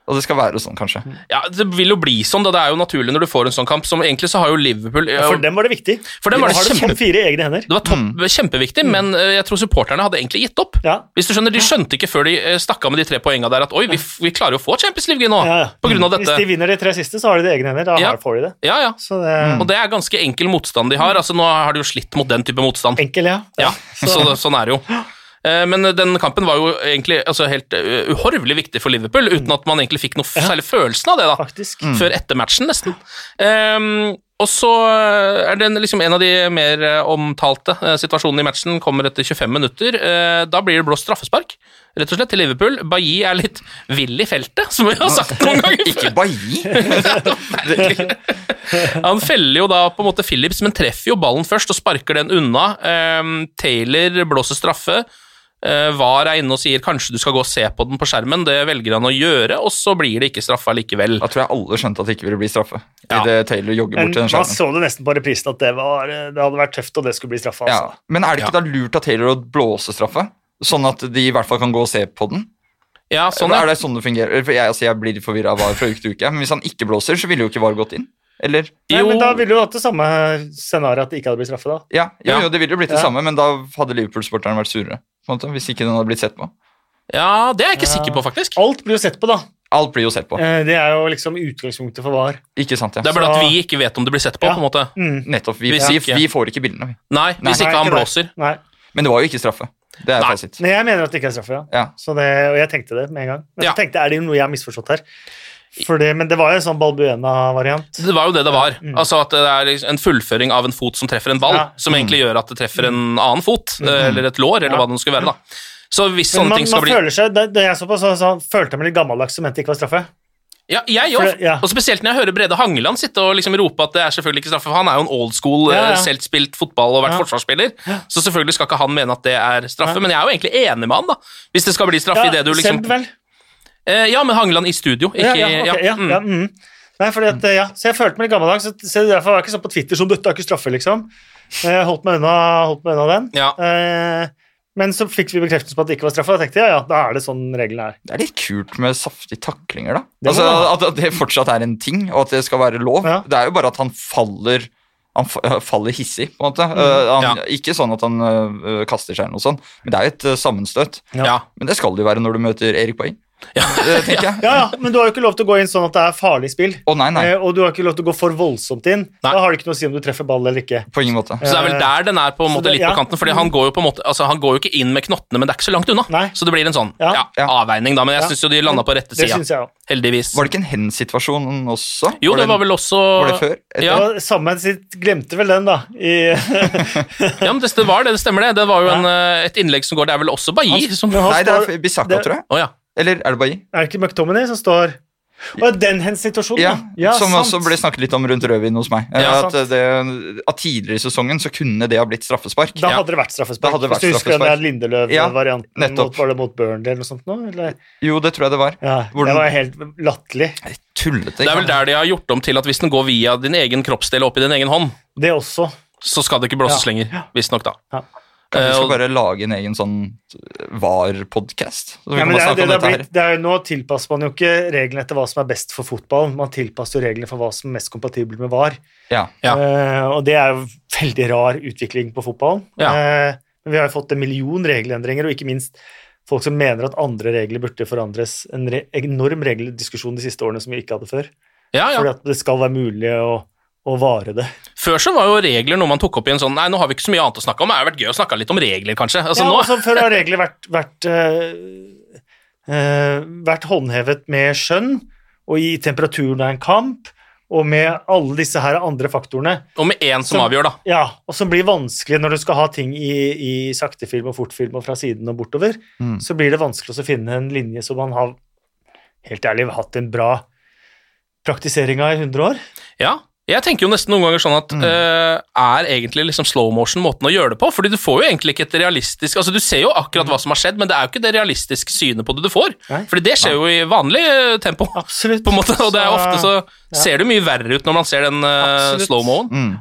Og det skal være sånn, kanskje. ja, det vil jo bli sånn, da. Det er jo naturlig når du får en sånn kamp. Som egentlig så har jo Liverpool ja, For dem var det viktig. For dem var det har kjempe- topp fire i egne hender. Det var topp, kjempeviktig, men eh, jeg tror supporterne hadde egentlig gitt opp. Ja. Hvis du skjønner, De skjønte ikke før de eh, stakk av med de tre poengene der at oi, vi, vi klarer jo å få Champions League nå, Ja, på grunn av dette. Hvis de vinner de tre siste, så har de det i egne hender. Da Ja. får de det. Ja, ja. Så det Og det er ganske enkel motstand de har. altså Nå har de jo slitt mot den type motstand. enkel, ja. Ja, så, sånn er det jo. Eh, Men den kampen var jo egentlig altså helt eh, uhorvelig viktig for Liverpool, uten at man egentlig fikk noe særlig følelsen av det. da. Faktisk. før etter matchen, nesten. Um, og så eh, er det liksom en av de mer omtalte situasjonene i matchen kommer etter 25 minutter. Eh, da blir det blåst straffespark, rett og slett, til Liverpool. Bailly er litt vill i feltet, som vi har sagt noen ganger. Ikke Bailly. Han feller jo da på en måte Phillips, men treffer jo ballen først og sparker den unna. Ehm, Taylor blåser straffe. Eh, VAR er inne og sier kanskje du skal gå og se på den på skjermen. Det velger han å gjøre, og så blir det ikke straffa likevel. Da tror jeg alle skjønte at det ikke ville bli straffe. Ja. det Taylor jogger bort til den man Da så det nesten på reprisen at det, var, det hadde vært tøft, og det skulle bli straffa. Ja. Altså. Men er det ikke da lurt av Taylor å blåse straffe? Sånn at de i hvert fall kan gå og se på den? Ja, sånn, er ja. det sånn det fungerer? For jeg, altså, jeg blir forvirra av VAR fra uke til uke. Men hvis han ikke blåser, så ville jo ikke VAR gått inn. Eller? Nei, Jo. men da ville du hatt det samme scenarioet at det ikke hadde blitt straffe, da. Ja, jo, Ja. jo, det ville jo blitt det Ja. samme, men da hadde Liverpool-sporterne vært surere. Måte, hvis ikke den hadde blitt sett på. ja, det er jeg ikke sikker på, faktisk. Alt blir jo sett på, da. Alt blir jo sett på. Eh, Det er jo liksom utgangspunktet for VAR. Ikke sant, ja. Det er bare at vi ikke vet om det blir sett på, Ja. på en måte. Mm. Nettopp. Vi, Hvis vi, ikke- vi får ikke bildene, vi. Nei, hvis Nei, ikke Nei, han ikke blåser. Nei. Men det var jo ikke straffe. Det er fasit. Men jeg mener at det ikke er straffe, ja. Ja. Så det, og jeg tenkte det med en gang. Men Ja. så tenkte jeg, er det noe jeg har misforstått her? For det, men det var jo en sånn Balbuena-variant. Det var jo det det var. Altså at det er liksom en fullføring av en fot som treffer en ball, Mm. Ja. Mm. som egentlig gjør at det treffer en annen fot, mm. eller et lår, eller Ja. hva det nå skulle være. da. Så hvis sånne man, ting skal man bli føler seg, da, da jeg så på, så, så følte jeg meg litt gammeldags som mente det ikke var straffe. Ja, jeg òg. ja. Og spesielt når jeg hører Brede Hangeland sitte og liksom rope at det er selvfølgelig ikke straffe, for han er jo en old school, Ja, ja. eh, selv spilt fotball og vært forsvarsspiller, så selvfølgelig skal ikke han mene at det er straffe, men jeg er jo egentlig enig med han, da. Hvis det skal bli straffe i det du liksom Seb, vel? Eh, Ja, med Hangeland i studio, ikke ja, ja, ok, ja, mm. ja, mm. Nei, fordi at, ja, så jeg følte meg litt gammeldags. Så, så derfor var jeg ikke sånn på Twitter som 'dette er ikke straffe', liksom. Jeg holdt meg unna, holdt meg unna den. Ja. Eh, men så fikk vi bekreftelse på at det ikke var straffe, og da tenkte jeg ja, ja, da er det sånn reglene er. Det er litt kult med saftige taklinger, da. Det må Altså, at, at det fortsatt er en ting, og at det skal være lov. Ja. Det er jo bare at han faller han fa- faller hissig, på en måte. Mm. Uh, han, Ja. Ikke sånn at han uh, uh, kaster seg eller noe sånt, men det er jo et uh, sammenstøt. Ja. Men det skal det jo være når du møter Erik Bailly, Ja. tenker jeg. Ja, ja, men du har jo ikke lov til å gå inn sånn at det er farlig spill. Å nei, nei, Eh, og du har ikke lov til å gå for voldsomt inn. Nei. Da har det ikke noe å si om du treffer ball eller ikke. på ingen måte. Så det er vel der den er på en måte det- litt ja. på kanten, fordi han går jo på en måte Altså han går jo ikke inn med knottene, men det er ikke så langt unna. Nei. Så det blir en sånn Ja. avveining, da. Men jeg Ja. syns jo de landa på rette Det sida. Heldigvis. Var det ikke en hen-situasjon også? Jo, det det var vel også Var det før? Ja. Det Samme sitt glemte vel den, da. I, Ja, men det, det var det, det stemmer det. Det var jo en, eh, et innlegg som går Det er vel også Bailly som Nei, det er Bisakka, tror jeg. Ja. Eller er det bare i? Er det ikke McTominay som står Og den hens-situasjonen, Ja, ja. som sant. også ble snakket litt om rundt rødvin hos meg. Ja, at, det, at tidligere i sesongen så kunne det ha blitt straffespark. Da hadde det vært straffespark. Da hadde det vært Hvis du husker den der Lindeløv-varianten. Ja, mot- var det mot Burnley eller noe sånt nå? Eller? Jo, det tror jeg det var. Ja, Hvordan- Det var helt latterlig. Tullete. Det er vel der de har gjort om til at hvis den går via din egen kroppsdel opp i din egen hånd, Det også. så skal det ikke blåses Ja. lenger. Visstnok, da. Kanskje vi Eh, skal bare lage en egen sånn VAR-podkast? Så Ja, nå tilpasser man jo ikke reglene etter hva som er best for fotball, man tilpasser jo reglene for hva som er mest kompatibelt med VAR. Ja. Ja. Uh, og det er jo veldig rar utvikling på fotballen. Ja. Eh, men vi har jo fått en million regelendringer, og ikke minst folk som mener at andre regler burde forandres. En re enorm regeldiskusjon de siste årene som vi ikke hadde før. Ja, ja. Fordi at det skal være mulig å, å vare det. Før så var jo regler noe man tok opp i en sånn Nei, nå har vi ikke så mye annet å snakke om. Det har vært gøy å snakke litt om regler, kanskje. Altså ja, nå altså, før har regler vært, vært, øh, øh, vært håndhevet med skjønn, og i temperaturen av en kamp, og med alle disse her andre faktorene. Og med én som som, avgjør, da. Ja, og som blir vanskelig når du skal ha ting i, i saktefilm og fortfilm og fra siden og bortover, Mm. så blir det vanskelig å finne en linje som man har helt ærlig hatt en bra praktisering av i 100 år. Ja. Jeg tenker jo nesten noen ganger sånn at eh, er egentlig liksom slow motion måten å gjøre det på? Fordi du får jo egentlig ikke et realistisk Altså, du ser jo akkurat hva som har skjedd, men det er jo ikke det realistiske synet på det du får. Nei. Fordi det skjer jo i vanlig eh, tempo. Absolutt. På en måte, og det er ofte så ser det mye verre ut når man ser den uh, slow-moen. Mm.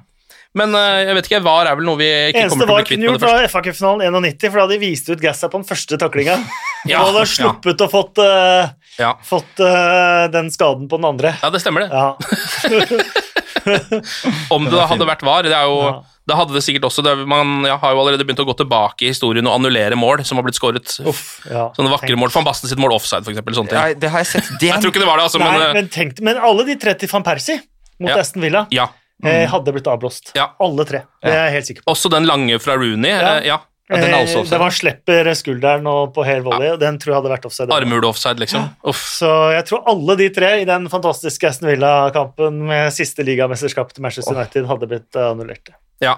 Men eh, jeg vet ikke, VAR er vel noe vi ikke Eneste kommer til å bli kvitt med det første. Eneste var FA-cupfinalen 91, for da hadde de vist ut gassa på den første taklinga. Ja, og hadde sluppet og fått, uh, Ja. fått uh, den skaden på den andre. ja, det stemmer det. Ja. Om det da hadde vært VAR, det er jo Ja. Da hadde det sikkert også det, Man ja, har jo allerede begynt å gå tilbake i historien og annullere mål som har blitt skåret. Uff, ja. Sånne vakre Tenk- mål. Van Basten sitt mål offside, for eksempel. Sånne ting. Nei, det har jeg sett. Det Jeg tror ikke det var det, altså, Nei, men, men, tenk, men alle de tre til van Persie mot Ja. Aston Villa ja. Eh, hadde blitt avblåst. Ja. Alle tre. Det er jeg helt sikker på. Også den lange fra Rooney. Ja. eh, ja. Ja, den er Eh, også offside. det var slipper skulderen og på hel volley, ja. den tror jeg hadde vært offside. Armhule-offside, liksom. Uff. Så jeg tror alle de tre i den fantastiske Aston Villa-kampen med siste ligamesterskap til Manchester United hadde blitt annullert. Ja.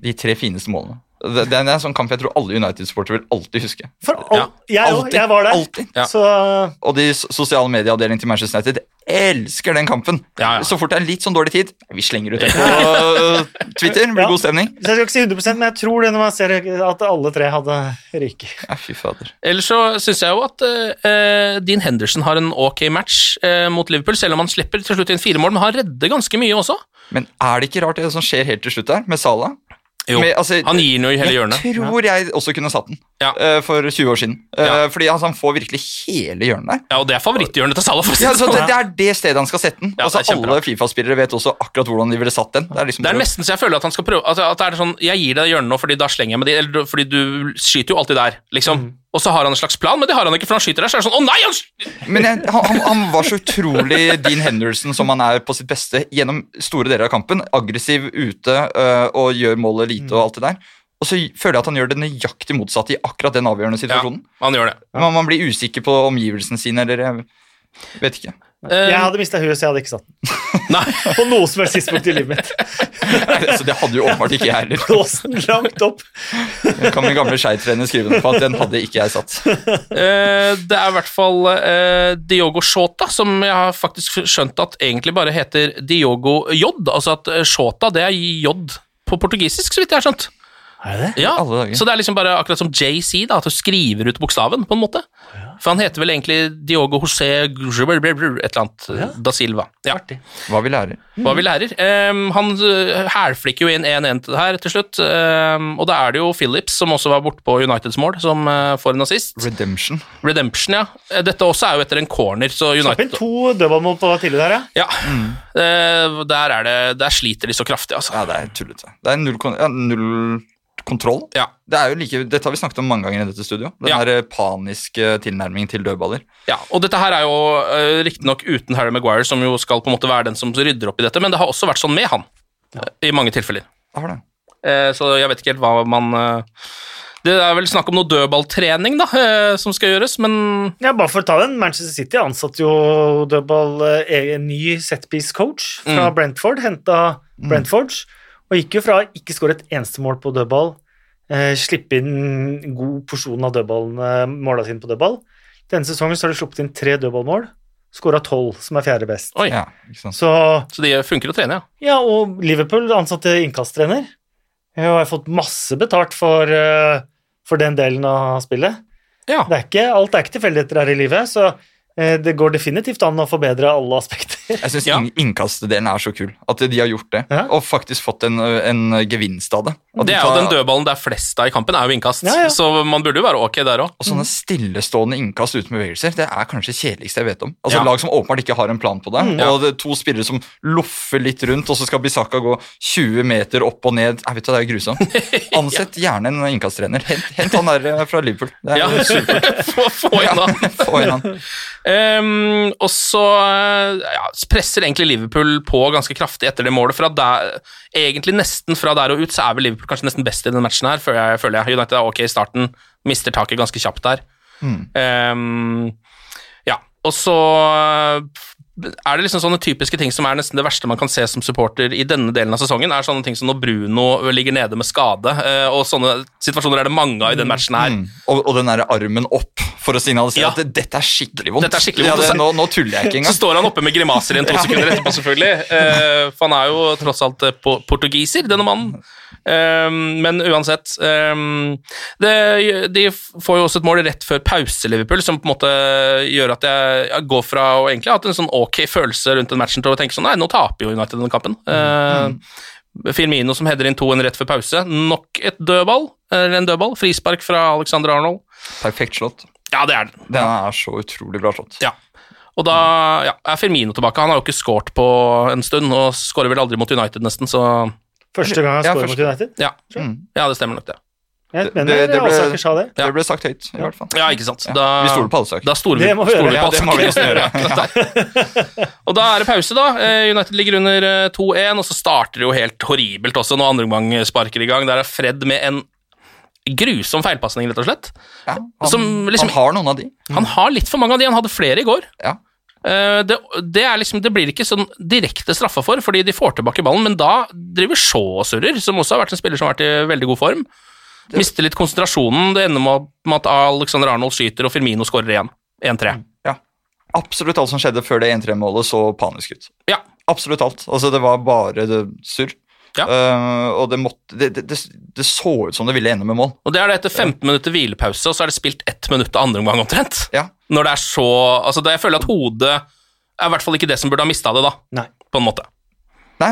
De tre fineste målene. Det, det er en sånn kamp jeg tror alle United-sportere vil alltid huske. For all, jeg, òg, Alltid. jeg var der. Alltid. Ja. Så Og de sosiale medieavdelingen til Manchester United elsker den kampen. Ja, ja. Så fort det er litt sånn dårlig tid, vi slenger ut det på Twitter. Det blir Ja. god stemning. så jeg skal ikke si 100 men jeg tror det når man ser at alle tre hadde ryket. Ja, fy fader. Ellers så syns jeg jo at uh, Dean Henderson har en ok match uh, mot Liverpool, selv om han slipper til slutt inn fire mål, men han redder ganske mye også. Men er det ikke rart det som skjer helt til slutt der, med Salah? Jo, Med- altså, han gir noe i hele hjørnet. Jeg tror jeg også kunne satt den Ja. uh, for 20 år siden. Uh, Ja. Fordi altså, han får virkelig hele hjørnet der. Ja, og det er favoritthjørnet til Salah. Ja, det altså, det, det er det stedet han skal sette den. Ja, altså, alle Fifa-spillere vet også akkurat hvordan de ville satt den. Det er, liksom Det er nesten så jeg føler at han skal prøve at, at det er sånn, Jeg gir deg hjørnet nå, fordi da slenger jeg med de, eller fordi du skyter jo alltid der, liksom. Og så har han en slags plan, men det har han ikke, for han skyter der. Så er det sånn Å nei! Han Men jeg, han, han, han var så utrolig Dean Henderson som han er på sitt beste gjennom store deler av kampen. Aggressiv ute øh, og gjør målet lite og alt det der. Og så føler jeg at han gjør det nøyaktig motsatte i akkurat den avgjørende situasjonen. ja, han gjør det. Man, man blir usikker på omgivelsene sine, eller jeg vet ikke. Eh, Jeg hadde mista huet, så jeg hadde ikke satt den. Nei. På noe som helst tidspunkt i livet mitt. Så det hadde jo åpenbart ikke jeg heller. Blåsen langt opp. Jeg kan min gamle Skeid-trener skrive under på at den hadde ikke jeg satt. Eh, det er i hvert fall eh, Diogo Shota, som jeg har faktisk skjønt at egentlig bare heter Diogo J. Altså at Shota, det er J på portugisisk, så vidt jeg har skjønt. Er det? Ja, Alle dager. Så det er liksom bare akkurat som JC, da, at du skriver ut bokstaven, på en måte. For han heter vel egentlig Diogo José et eller annet da Silva. Ja. Artig. Hva vi lærer. Hva vi lærer. Um, han uh, hælflikker jo inn 1-1 til det her til slutt, um, og da er det jo Phillips, som også var borte på Uniteds mål, som uh, får en assist. Redemption. Redemption, ja. Eh, Dette også er jo etter en corner, så Slapp inn United to dødballmål på tidlig der, ja. Ja. Eh, der, er det, der sliter de så kraftig, altså. Ja, det er tullete. Det er null, ja, null kontroll. Ja. Det er jo like, dette har vi snakket om mange ganger i dette studio. Den Ja. der paniske tilnærmingen til dødballer. Ja, og dette her er jo uh, riktignok uten Harry Maguire, som jo skal på en måte være den som rydder opp i dette, men det har også vært sånn med han, Ja. i mange tilfeller. Det har det. Uh, så jeg vet ikke helt hva man uh, Det er vel snakk om noe dødballtrening da, eh, som skal gjøres, men Ja, Bare for å ta den, Manchester City ansatte jo dødball eh, en ny setpiece-coach fra Brentford. Henta Brentford, og gikk jo fra ikke skåre et eneste mål på dødball, eh, slippe inn god porsjon av dødballene, måla sine på dødball. Denne sesongen så har de sluppet inn tre dødballmål, skåra tolv, som er fjerde best. Oi. Ja, ikke sant? Så Så de funker å trene, ja. Ja, og Liverpool ansatte innkasttrener. Og har fått masse betalt for, eh, for den delen av spillet. Ja. Det er ikke, alt er ikke tilfeldigheter her i livet, så eh, det går definitivt an å forbedre alle aspekter. Jeg syns Ja. innkastedelen er så kul. At de har gjort det. Ja. Og faktisk fått en, en gevinst av det. At Det er jo tar- den dødballen det er flest av i kampen, er jo innkast. Ja, ja. Så man burde jo være ok der òg. Og sånne stillestående innkast uten bevegelser, det er kanskje det kjedeligste jeg vet om. Altså Ja. Lag som åpenbart ikke har en plan på det, Ja. og det er to spillere som loffer litt rundt, og så skal Bisaka gå 20 meter opp og ned. Jeg vet du, Det er jo grusomt. Ansett gjerne en innkasttrener. Hent, hent han der eh, fra Liverpool. Det er Ja, få, få inn han. Få inn han. Ehm, og så eh, ja, presser egentlig Liverpool på ganske kraftig etter det målet. Fra der, egentlig nesten fra der og ut så er vel Liverpool kanskje nesten best i denne matchen her, føler jeg. Føler jeg. United er ok i starten, mister taket ganske kjapt der. Ehm, ja, og så eh, er det liksom sånne typiske ting som er nesten det verste man kan se som supporter i denne delen av sesongen, er sånne ting som når Bruno ligger nede med skade, eh, og sånne situasjoner er det mange av i den matchen her. Mm. Og, og den derre armen opp for å signalisere Ja. at det, dette er skikkelig vondt. Dette er skikkelig Ja, det, nå, nå tuller jeg ikke engang. Så står han oppe med grimaser igjen to sekunder etterpå, selvfølgelig. Eh, for han er jo tross alt eh, portugiser, denne mannen. Eh, men uansett um, det, De får jo også et mål rett før pause, Liverpool, som på en måte gjør at jeg, jeg går fra å egentlig ha hatt en sånn ok følelse rundt den matchen til å tenke sånn Nei, nå taper jo United denne kampen. Eh, Firmino som header inn 2-1 rett før pause. Nok et dødball, eller en dødball. Frispark fra Alexander Arnold. Perfekt slått. Ja, det er den. Den er så utrolig bra slått. Ja. Og da ja, er Firmino tilbake. Han har jo ikke skåret på en stund, og skårer vel aldri mot United, nesten, så Første gang han Ja, skårer mot United. ja. Mm. ja, det stemmer nok, det. Mener det- det ble- sa det. Ja. Det ble sagt høyt, i hvert fall. Ja, ikke sant. Ja, Da, vi stoler på Alsaker. Da stoler vi, Det må vi gjøre. vi på Ja, det må vi nesten gjøre. Og da er det pause, da. Eh, United ligger under eh, 2-1, og så starter det jo helt horribelt også når andre omgang sparker i gang. Der er Fred med en grusom feilpasning, rett og slett. Ja, han, Som liksom- han har noen av de. Han har litt for mange av de, han hadde flere i går. Ja. Eh, Det, det, er liksom, det blir ikke sånn direkte straffa for, fordi de får tilbake ballen, men da driver Shaw og surrer, som også har vært en spiller som har vært i veldig god form. Mister litt konsentrasjonen. Det ender med at Alexander Arnold skyter, og Firmino skårer igjen. 1-3. Ja. Absolutt alt som skjedde før det 1-3-målet, så panisk ut. Ja. Absolutt alt. Altså, det var bare det surr. Ja. Uh, og det, måtte, det, det, det, det så ut som det ville ende med mål. Og det er det etter 15 minutter hvilepause, og så er det spilt ett minutt av andre omgang omtrent. Ja. Når det er så Altså, jeg føler at hodet er i hvert fall ikke det som burde ha mista det, da. Nei. På en måte. Nei,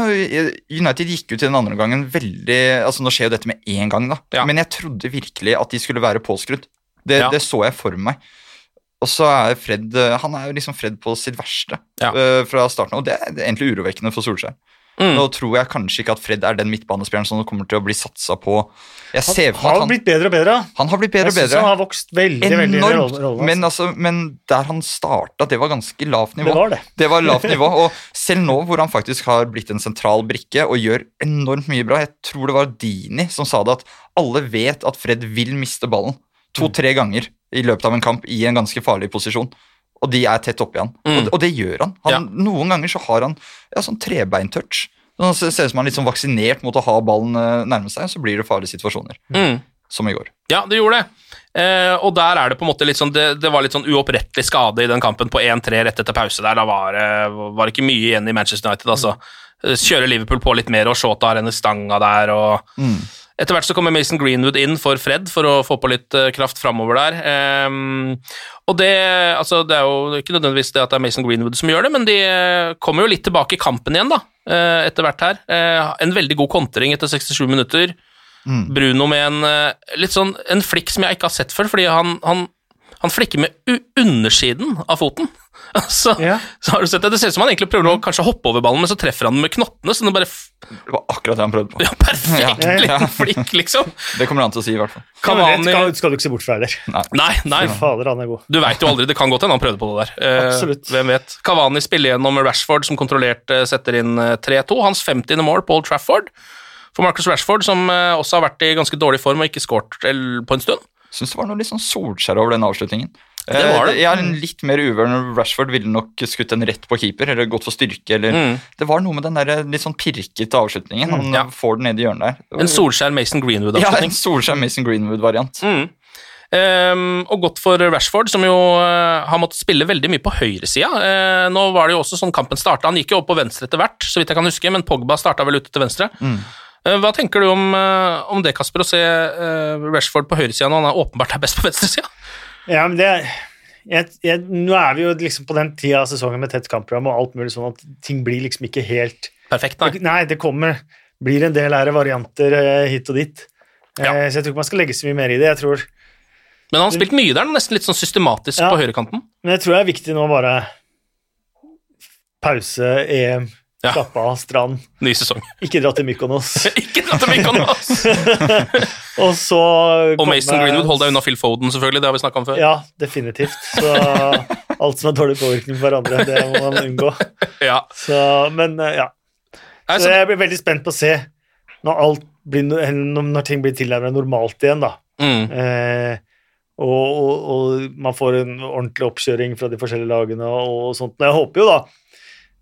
United gikk ut i den andre gangen veldig altså Nå skjer jo dette med én gang, da. Ja. Men jeg trodde virkelig at de skulle være påskrudd. Det, Ja. det så jeg for meg. Og så er Fred eh, Han er jo liksom Fred på sitt verste Ja. uh, fra starten av, og det er egentlig urovekkende for Solskjær. Mm. Nå tror jeg kanskje ikke at Fred er den midtbanespilleren som kommer til å bli satsa på. Jeg ser han, Han at har blitt bedre og bedre. han har blitt bedre Jeg og synes bedre. han har vokst veldig, veldig i Enormt. rollen. rollen, Men, altså. altså, men der han starta, det var ganske lavt nivå. Det var det. Det var lavt nivå, og selv nå hvor han faktisk har blitt en sentral brikke og gjør enormt mye bra Jeg tror det var Dini som sa det, at alle vet at Fred vil miste ballen to-tre ganger i løpet av en kamp i en ganske farlig posisjon. Og de er tett oppi han. Mm. Og, og det gjør han. han Ja. Noen ganger så har han ja, sånn trebeintouch. Sånn, ser ut som han er litt sånn vaksinert mot å ha ballen eh, nærme seg, så blir det farlige situasjoner. Mm. Som i går. Ja, det gjorde det. Eh, og der er det på en måte litt sånn Det, det var litt sånn uopprettelig skade i den kampen på 1-3 rett etter pause der. Da var det var ikke mye igjen i Manchester United, altså. Eh, Kjører Liverpool på litt mer, og Shota har henne stanga der, og Etter hvert så kommer Mason Greenwood inn for Fred for å få på litt eh, kraft framover der. Ehm, og det, altså, det er jo ikke nødvendigvis det at det er Mason Greenwood som gjør det, men de eh, kommer jo litt tilbake i kampen igjen, da, eh, etter hvert her. En veldig god kontring etter 67 minutter. Bruno med en litt sånn en flikk som jeg ikke har sett før, fordi han, han, han flikker med u undersiden av foten. Så, Ja. så har du sett det? Det ser ut som han egentlig prøver å kanskje hoppe over ballen, men så treffer han den med knottene, så den bare f Det var akkurat det han prøvde på. ja, Perfekt Ja. liten flikk, liksom. Det kommer han til å si, i hvert fall. Det skal, skal du ikke se bort fra heller. Nei, nei. Fader, han er god. Du veit jo aldri, det kan godt hende han prøvde på det der. Eh, Absolutt. Hvem vet. Kavani spiller gjennom Rashford, som kontrollert eh, setter inn eh, 3-2. Hans 50. mål, Paul Trafford. For Marcus Rashford, som eh, også har vært i ganske dårlig form og ikke skåret på en stund. Syns det var noe litt sånn Solskjær over den avslutningen. Det var det. Jeg er en litt mer uvøren. Rashford ville nok skutt den rett på keeper, eller gått for styrke, eller Mm. Det var noe med den der litt sånn pirkete avslutningen. Han ja. får den ned i hjørnet der. En Solskjær Mason Greenwood-avslutning. Ja, en Solskjær Mason Greenwood-variant. Mm. Um, og godt for Rashford, som jo uh, har måttet spille veldig mye på høyresida. Uh, nå var det jo også sånn kampen starta. Han gikk jo opp på venstre etter hvert, så vidt jeg kan huske, men Pogba starta vel ute til venstre. Eh, hva tenker du om, eh, om det, Kasper, å se eh, Rashford på høyresida når han er åpenbart er best på venstresida? Ja, men det jeg, jeg, Nå er vi jo liksom på den tida av sesongen med tett kampprogram og alt mulig sånn at ting blir liksom ikke helt Perfekt, nei. Nei, det kommer Blir en del ære varianter eh, hit og dit. Eh, Ja. Så jeg tror ikke man skal legge så mye mer i det. Jeg tror, Men han har spilt mye der, nesten litt sånn systematisk Ja. på høyrekanten. men jeg tror det er viktig nå bare pause, EM, Ja. slappe av, strand. Ny sesong. Ikke dra til Mykonos. ikke dra til Mykonos! og så Og Mason Greenwood, hold deg unna Phil Foden, selvfølgelig. Det har vi snakka om før. Ja, definitivt. Så alt som er dårlig påvirkning på hverandre, det må man unngå. Ja. Så, men eh, ja. Så jeg blir veldig spent på å se når, blir, når ting blir tilnærmet normalt igjen, da. mm. Eh, og, og, og man får en ordentlig oppkjøring fra de forskjellige lagene og, og sånt. Men jeg håper jo, da,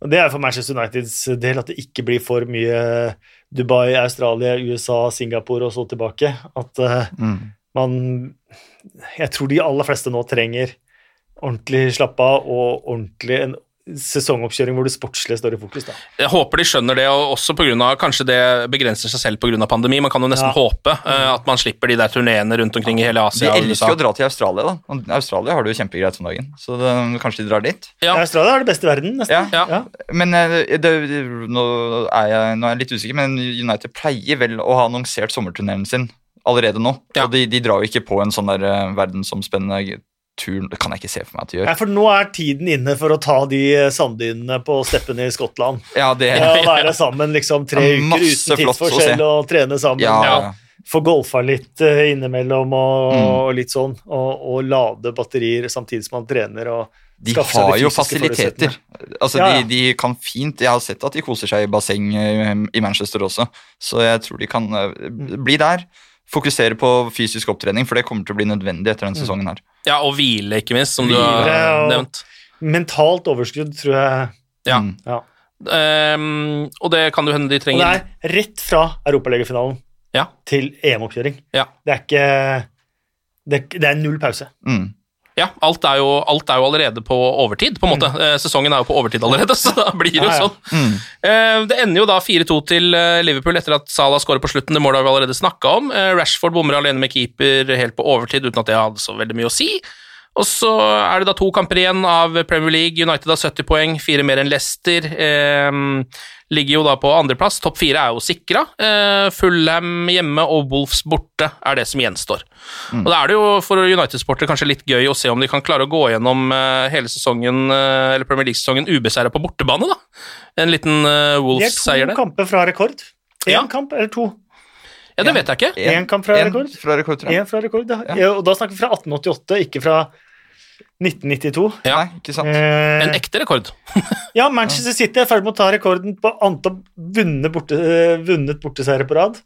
og det er for Manchester Uniteds del, at det ikke blir for mye Dubai, Australia, USA, Singapore og så tilbake. At eh, Mm. man Jeg tror de aller fleste nå trenger ordentlig slappe av og ordentlig en sesongoppkjøring hvor det sportslige står i fokus. da. Jeg håper de skjønner det, og også på grunn av, kanskje det begrenser seg selv pga. pandemi. Man kan jo nesten Ja. håpe uh, at man slipper de der turneene rundt omkring i hele Asia. De elsker jo å dra til Australia, da. Og Australia har det jo kjempegreit om dagen, så det, kanskje de drar dit. Ja. Australia er det beste i verden, nesten. Ja. Ja. Men eh, det, det, nå, er jeg, nå er jeg litt usikker, men United pleier vel å ha annonsert sommerturneen sin allerede nå. Ja. Og de, de drar jo ikke på en sånn der eh, verdensomspennende tur. Det kan jeg ikke se for meg at de gjør. gjør. for nå er tiden inne for å ta de sanddynene på steppene i Skottland. Ja, det, Ja, være sammen liksom tre Ja, uker uten tidsforskjell og trene sammen. ja, Ja. Få golfa litt eh, innimellom og, Mm. og litt sånn. Og, og lade batterier samtidig som man trener. og De har jo fasiliteter. Altså, Ja, ja. De, de kan fint Jeg har sett at de koser seg i basseng eh, i Manchester også, så jeg tror de kan eh, bli der. Fokusere på fysisk opptrening, for det kommer til å bli nødvendig etter Mm. denne sesongen her. Ja, og hvile, ikke minst, som du har nevnt. Mentalt overskudd, tror jeg. Ja. Mm. Ja. Um, og det kan jo hende de trenger. Og det er rett fra europalegefinalen Ja. til EM-oppkjøring. Ja. Det er ikke det, det er null pause. Mm. Ja, alt er, jo, alt er jo allerede på overtid, på en måte. Mm. Sesongen er jo på overtid allerede, så da blir det jo Ja, ja. sånn. Mm. Eh, Det ender jo da 4-2 til eh, Liverpool etter at Salah skårer på slutten. Det målet har vi allerede snakka om. Eh, Rashford bommer alene med keeper helt på overtid uten at det hadde så veldig mye å si. Og så er det da to kamper igjen av Premier League. United har 70 poeng, fire mer enn Leicester. Eh, ligger jo da på andreplass. Topp fire er jo sikra. Eh, Fullham hjemme og Wolves borte er det som gjenstår. Og Da er det jo for United-sportere kanskje litt gøy å se om de kan klare å gå gjennom eh, hele sesongen, eh, eller Premier League-sesongen ubeseira på bortebane. da. En liten eh, De er to der. kamper fra rekord. Én Ja. kamp eller to? Ja, det vet jeg ikke. En kamp fra En rekord? fra rekord, tror jeg. En fra rekord, ja. ja. Og da snakker vi fra 1888, ikke fra 1992. Ja. Nei, ikke sant? Eh, En ekte rekord. ja, Manchester City er ferdig med å ta rekorden på antall vunnet, borte, eh, vunnet borteseiere på rad,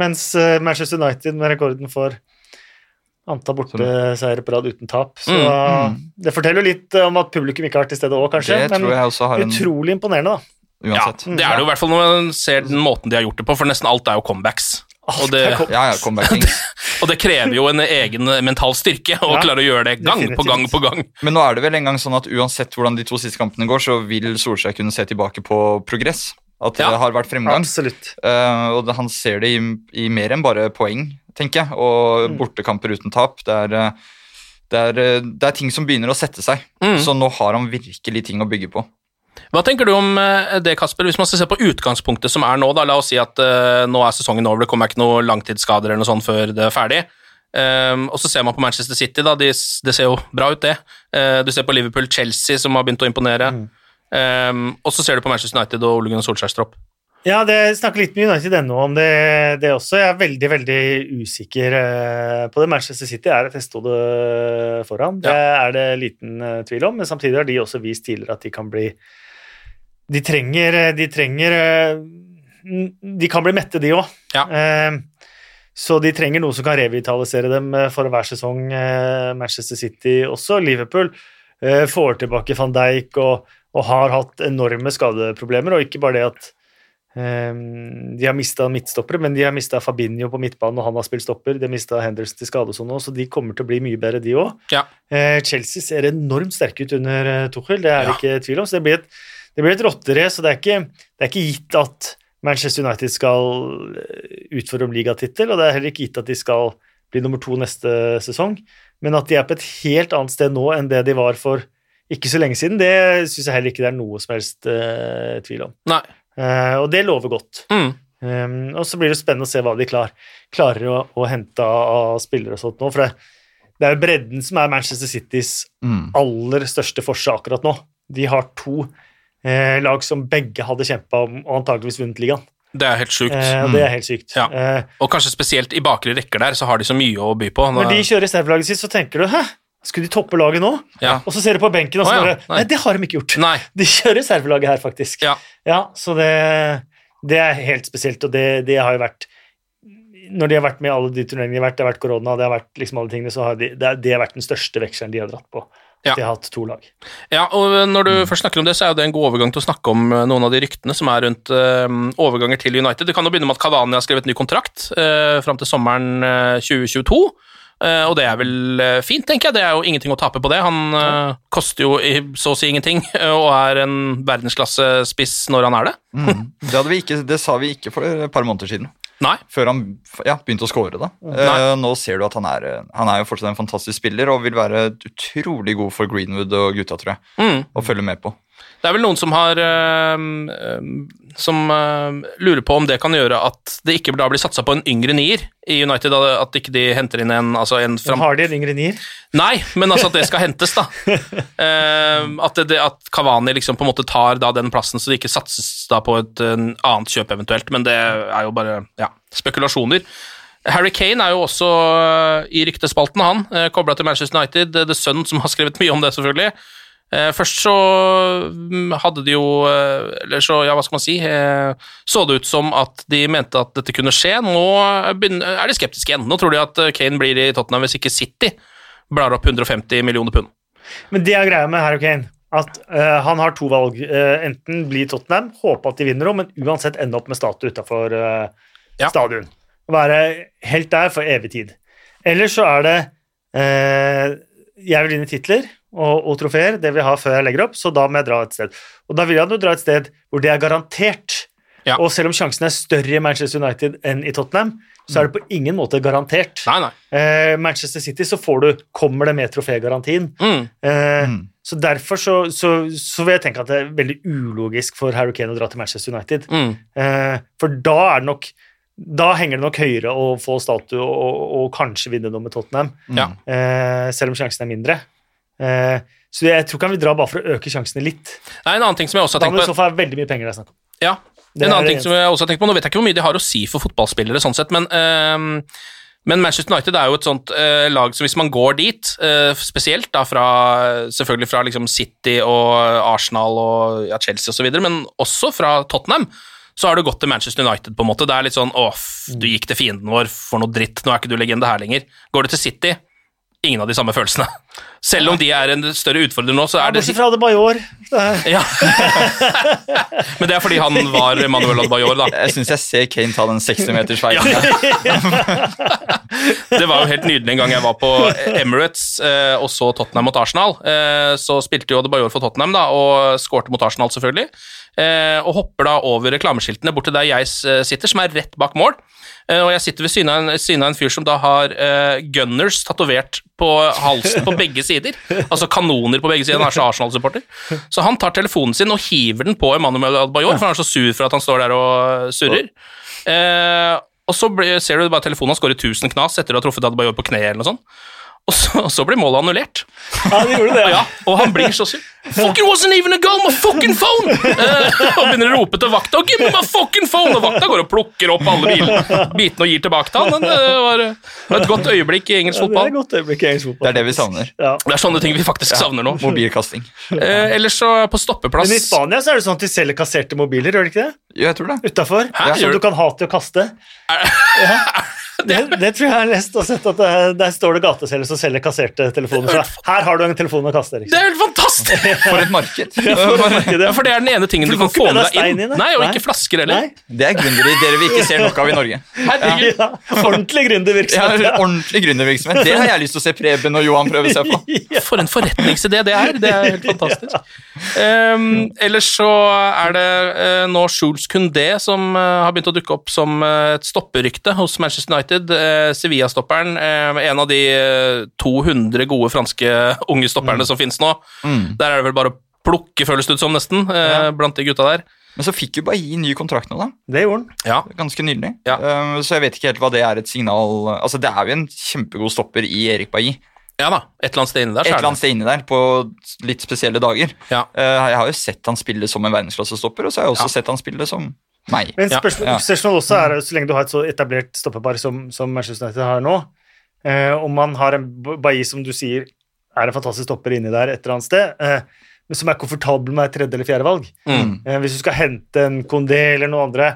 mens eh, Manchester United med rekorden for Antall borteseiere på rad uten tap. Så Mm, det forteller jo litt om at publikum ikke har vært til stede òg, kanskje. Det tror jeg også har en utrolig imponerende, da. Uansett. Ja, det er det jo i hvert fall når man ser den måten de har gjort det på, for nesten alt er jo comebacks. Og det, Ja, ja, og det krever jo en egen mental styrke å Ja, klare å gjøre det gang på gang på gang. Men nå er det vel en gang sånn at uansett hvordan de to siste kampene går, så vil Solskjær kunne se tilbake på progress. At det har vært fremgang. Eh, og det, han ser det i, i mer enn bare poeng, tenker jeg. Og Mm. bortekamper uten tap. Det er, eh, det, er, eh, det er ting som begynner å sette seg. Mm. Så nå har han virkelig ting å bygge på. Hva tenker du om eh, det, Kasper, hvis man skal se på utgangspunktet som er nå? da, La oss si at uh, nå er sesongen over, det kommer ikke noen langtidsskader eller noe sånt før det er ferdig. Um, og så ser man på Manchester City, da, de, det ser jo bra ut, det. Uh, du ser på Liverpool, Chelsea, som har begynt å imponere. Ehm, og så ser du på Manchester United og Ole Gunnar Solskjærs tropp. Ja, det snakker litt med United ennå om det, det også. Jeg er veldig veldig usikker på det. Manchester City er et hestehode foran. Det er det liten tvil om, men samtidig har de også vist tidligere at de kan bli De trenger De trenger eh, De kan bli mette, de òg. Ja. Så de trenger noe som kan revitalisere dem eh, for hver sesong. eh, Manchester City også. Liverpool eh, får tilbake van Dijk og, og har hatt enorme skadeproblemer, og ikke bare det at de har mista midtstoppere, men de har mista Fabinho på midtbanen, og han har spilt stopper. De har mista Henderson til skadesone og sånn så de kommer til å bli mye bedre, de òg. Ja. Chelsea ser enormt sterke ut under eh, Tuchel, det er det Ja. ikke tvil om. Så det blir et, det blir et rotterace, og det er, ikke, det er ikke gitt at Manchester United skal eh, utfordre om ligatittel, og det er heller ikke gitt at de skal bli nummer to neste sesong, men at de er på et helt annet sted nå enn det de var for ikke så lenge siden, det syns jeg heller ikke det er noe som helst uh, tvil om. Nei. Uh, og det lover godt. Mm. Um, og så blir det spennende å se hva de klar, klarer å, å hente av, av spillere og sånt nå. For det, det er jo bredden som er Manchester Citys Mm. aller største forse akkurat nå. De har to eh, lag som begge hadde kjempa om og antakeligvis vunnet ligaen. Det er helt sjukt. Eh, det er helt sykt. Ja. Eh, Og kanskje spesielt i bakre rekker der, så har de så mye å by på. når de kjører reservelaget sitt, så tenker du hæ, skulle de toppe laget nå? Ja. Og så ser du på benken, og så oh, ja. bare Nei. Det har de ikke gjort. Nei. De kjører reservelaget her, faktisk. Ja. så det, det er helt spesielt, og det, det har jo vært Når de har vært med i alle de turneringene de har vært, det har vært korona, det har vært liksom alle tingene, så har de, det, det har vært den største vekselen de har dratt på. Ja. De har hatt to lag. Ja, og når du først snakker om det, så er jo det en god overgang til å snakke om eh, noen av de ryktene som er rundt uh, overganger til United. Det kan jo begynne med at Cavani har skrevet ny kontrakt uh, fram til sommeren uh, 2022. Uh, og det er vel fint, tenker jeg. Det er jo ingenting å tape på det. Han uh, koster jo i, så å si ingenting, og er en verdensklassespiss når han er det. Mm. Det, hadde vi ikke, det sa vi ikke for et par måneder siden. Nei. Før han ja, begynte å score, da. Eh, nå ser du at han er, han er jo fortsatt en fantastisk spiller og vil være utrolig god for Greenwood og gutta, tror jeg, Mm. å følge med på. Det er vel noen som har eh, eh, Som eh, lurer på om det kan gjøre at det ikke da blir satsa på en yngre nier i United, at ikke de henter inn en, altså en fram... Har de en yngre nier? Nei, men altså at det skal hentes, da. Eh, at, det, at Kavani liksom på en måte tar da den plassen, så det ikke satses da på et eh, annet kjøp eventuelt. Men det er jo bare ja, spekulasjoner. Harry Kane er jo også eh, i ryktespalten, han. Uh, Kobla til Manchester United. Det er The Sun som har skrevet mye om det, selvfølgelig. Eh, først så mm, hadde de jo eh, Eller så, ja, hva skal man si eh, Så det ut som at de mente at dette kunne skje. Nå er de skeptiske igjen. Nå tror de at Kane blir i Tottenham hvis ikke City blar opp 150 millioner pund. Men det er greia med Harry Kane. At uh, han har to valg. Uh, enten bli Tottenham, håpe at de vinner òg, men uansett ende opp med statue utafor Ja. stadion. Være helt der for evig tid. Eller så er det Jeg vil vinne titler og, og trofeer, det vil jeg ha før jeg legger opp, så da må jeg dra et sted. Og da vil jeg nå dra et sted hvor det er garantert. Ja. Og selv om sjansen er større i Manchester United enn i Tottenham, så er det på ingen måte garantert. Nei, nei. Eh, Manchester City så får du, kommer det med trofégarantien. Mm. Eh, Mm. Så derfor så, så, så vil jeg tenke at det er veldig ulogisk for Harry Kane å dra til Manchester United. Mm. Eh, for da er det nok da henger det nok høyere å få statue og, og, og kanskje vinne noe med Tottenham, Ja. eh, selv om sjansen er mindre. Eh, så jeg tror ikke han vil dra bare for å øke sjansene litt. Nei, en annen ting som jeg også har tenkt må Da i du så fall veldig mye penger det er snakk om. Ja, en annen ting som jeg også har tenkt på, Nå vet jeg ikke hvor mye de har å si for fotballspillere, sånn sett, men, ehm, men Manchester United er jo et sånt eh, lag som hvis man går dit, eh, spesielt da fra, selvfølgelig fra liksom City og Arsenal og ja, Chelsea osv., men også fra Tottenham, så har du gått til Manchester United, på en måte. Det er litt sånn åh, du gikk til fienden vår for noe dritt, nå er ikke du legende her lenger. Går du til City, ingen av de samme følelsene. Selv om de er en større utfordrer nå, så er det Bortsett fra Adebayor. Ja. Men det er fordi han var Manuel Adebayor, da. Jeg syns jeg ser Kane ta den 60-metersveien. Det var jo helt nydelig en gang jeg var på Emirates eh, og så Tottenham mot Arsenal. Eh, så spilte jo Adebayor for Tottenham da, og skårte mot Arsenal, selvfølgelig. Eh, og hopper da over reklameskiltene bort til der jeg eh, sitter, som er rett bak mål. Eh, og jeg sitter ved siden av en, siden av en fyr som da har Gunners tatovert på halsen på begge sider. Altså kanoner på begge sider, han er så Arsenal-supporter. Så han tar telefonen sin og hiver den på Emmanuel Adbayor for han er så sur for at han står der og surrer. Og så ser du bare telefonen hans går i tusen knas etter å ha truffet Adbayor på kneet eller noe sånt. Og så, og så blir målet annullert. Ja, det gjorde det. Ja, og han blir så sur. Fucking wasn't even a goal, my fucking phone! Eh, og begynner å rope til vakta, give me my fucking phone! Og vakta går og plukker opp alle bil, bitene og gir tilbake til han. Men det var, det var et godt øyeblikk i engelsk Ja, det er et godt øyeblikk i engelsk fotball. Det er det vi savner. Ja. Det er sånne ting vi faktisk savner nå. Mobilkasting. Eh, ellers så på stoppeplass Men i Spania så er det sånn at de selger kasserte mobiler, gjør de ikke det? Jo, jeg tror det. Utafor? Som du- du kan ha til å kaste. Ja. Det, det tror jeg jeg har lest og sett at det, der står det gateselgere som selger kasserte telefoner. Så her har du en telefon å kaste. Det Liksom. er helt fantastisk! For et marked. Ja, for det er den ene tingen For du kan få med deg inn. inn, Nei, og nei. ikke flasker heller. Nei? Det er gründere dere vi ikke ser nok av i Norge. Herregud. Ja, ordentlig gründervirksomhet. Ja, ordentlig gründervirksomhet. Det har jeg lyst til å se Preben og Johan prøve seg på. For en forretningsidé det er. Det er helt fantastisk. Um, ellers så er det uh, nå Jules Koundé som uh, har begynt å dukke opp som uh, et stopperykte hos Manchester United. Uh, Sevilla-stopperen, uh, en av de uh, 200 gode franske unge stopperne som finnes nå. Der er det vel bare å plukke, føles det ut som, nesten, ja. blant de gutta der. Men så fikk jo Bailly ny kontrakt nå, da. Det gjorde han. Ja. Ganske nylig. Ja. Så jeg vet ikke helt hva det er et signal Altså, det er jo en kjempegod stopper i Erik Bailly. ja da, et eller annet sted inni der. Et så er eller annet sted inni der på litt spesielle dager. Ja. Uh, jeg har jo sett han spille som en verdensklassestopper, og så har jeg også Ja. sett han spille som meg. Men Ja, spørsmål, ja. spørsmålet også er, så lenge du har et så etablert stoppepar som, som Manchester United har nå, eh, om man har en Bailly som du sier er en fantastisk stopper inni der et eller annet sted, eh, men som er komfortabel med tredje eller fjerde valg. Mm. Eh, hvis du skal hente en Condé eller noen andre,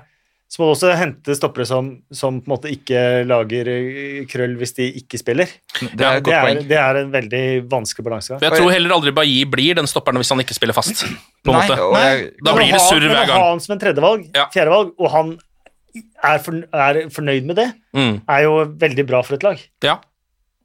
så må du også hente stoppere som, som på en måte ikke lager eh, krøll hvis de ikke spiller. Det er et det, er, poeng. det er en veldig vanskelig balansegang. Jeg tror heller aldri Bailly blir den stopperen hvis han ikke spiller fast. På en Nei, måte. Nei, Da blir det det hver surr men Å ha han som en tredjevalg, Ja. fjerdevalg, og han er, for, er fornøyd med det, Mm. er jo veldig bra for et lag. Ja.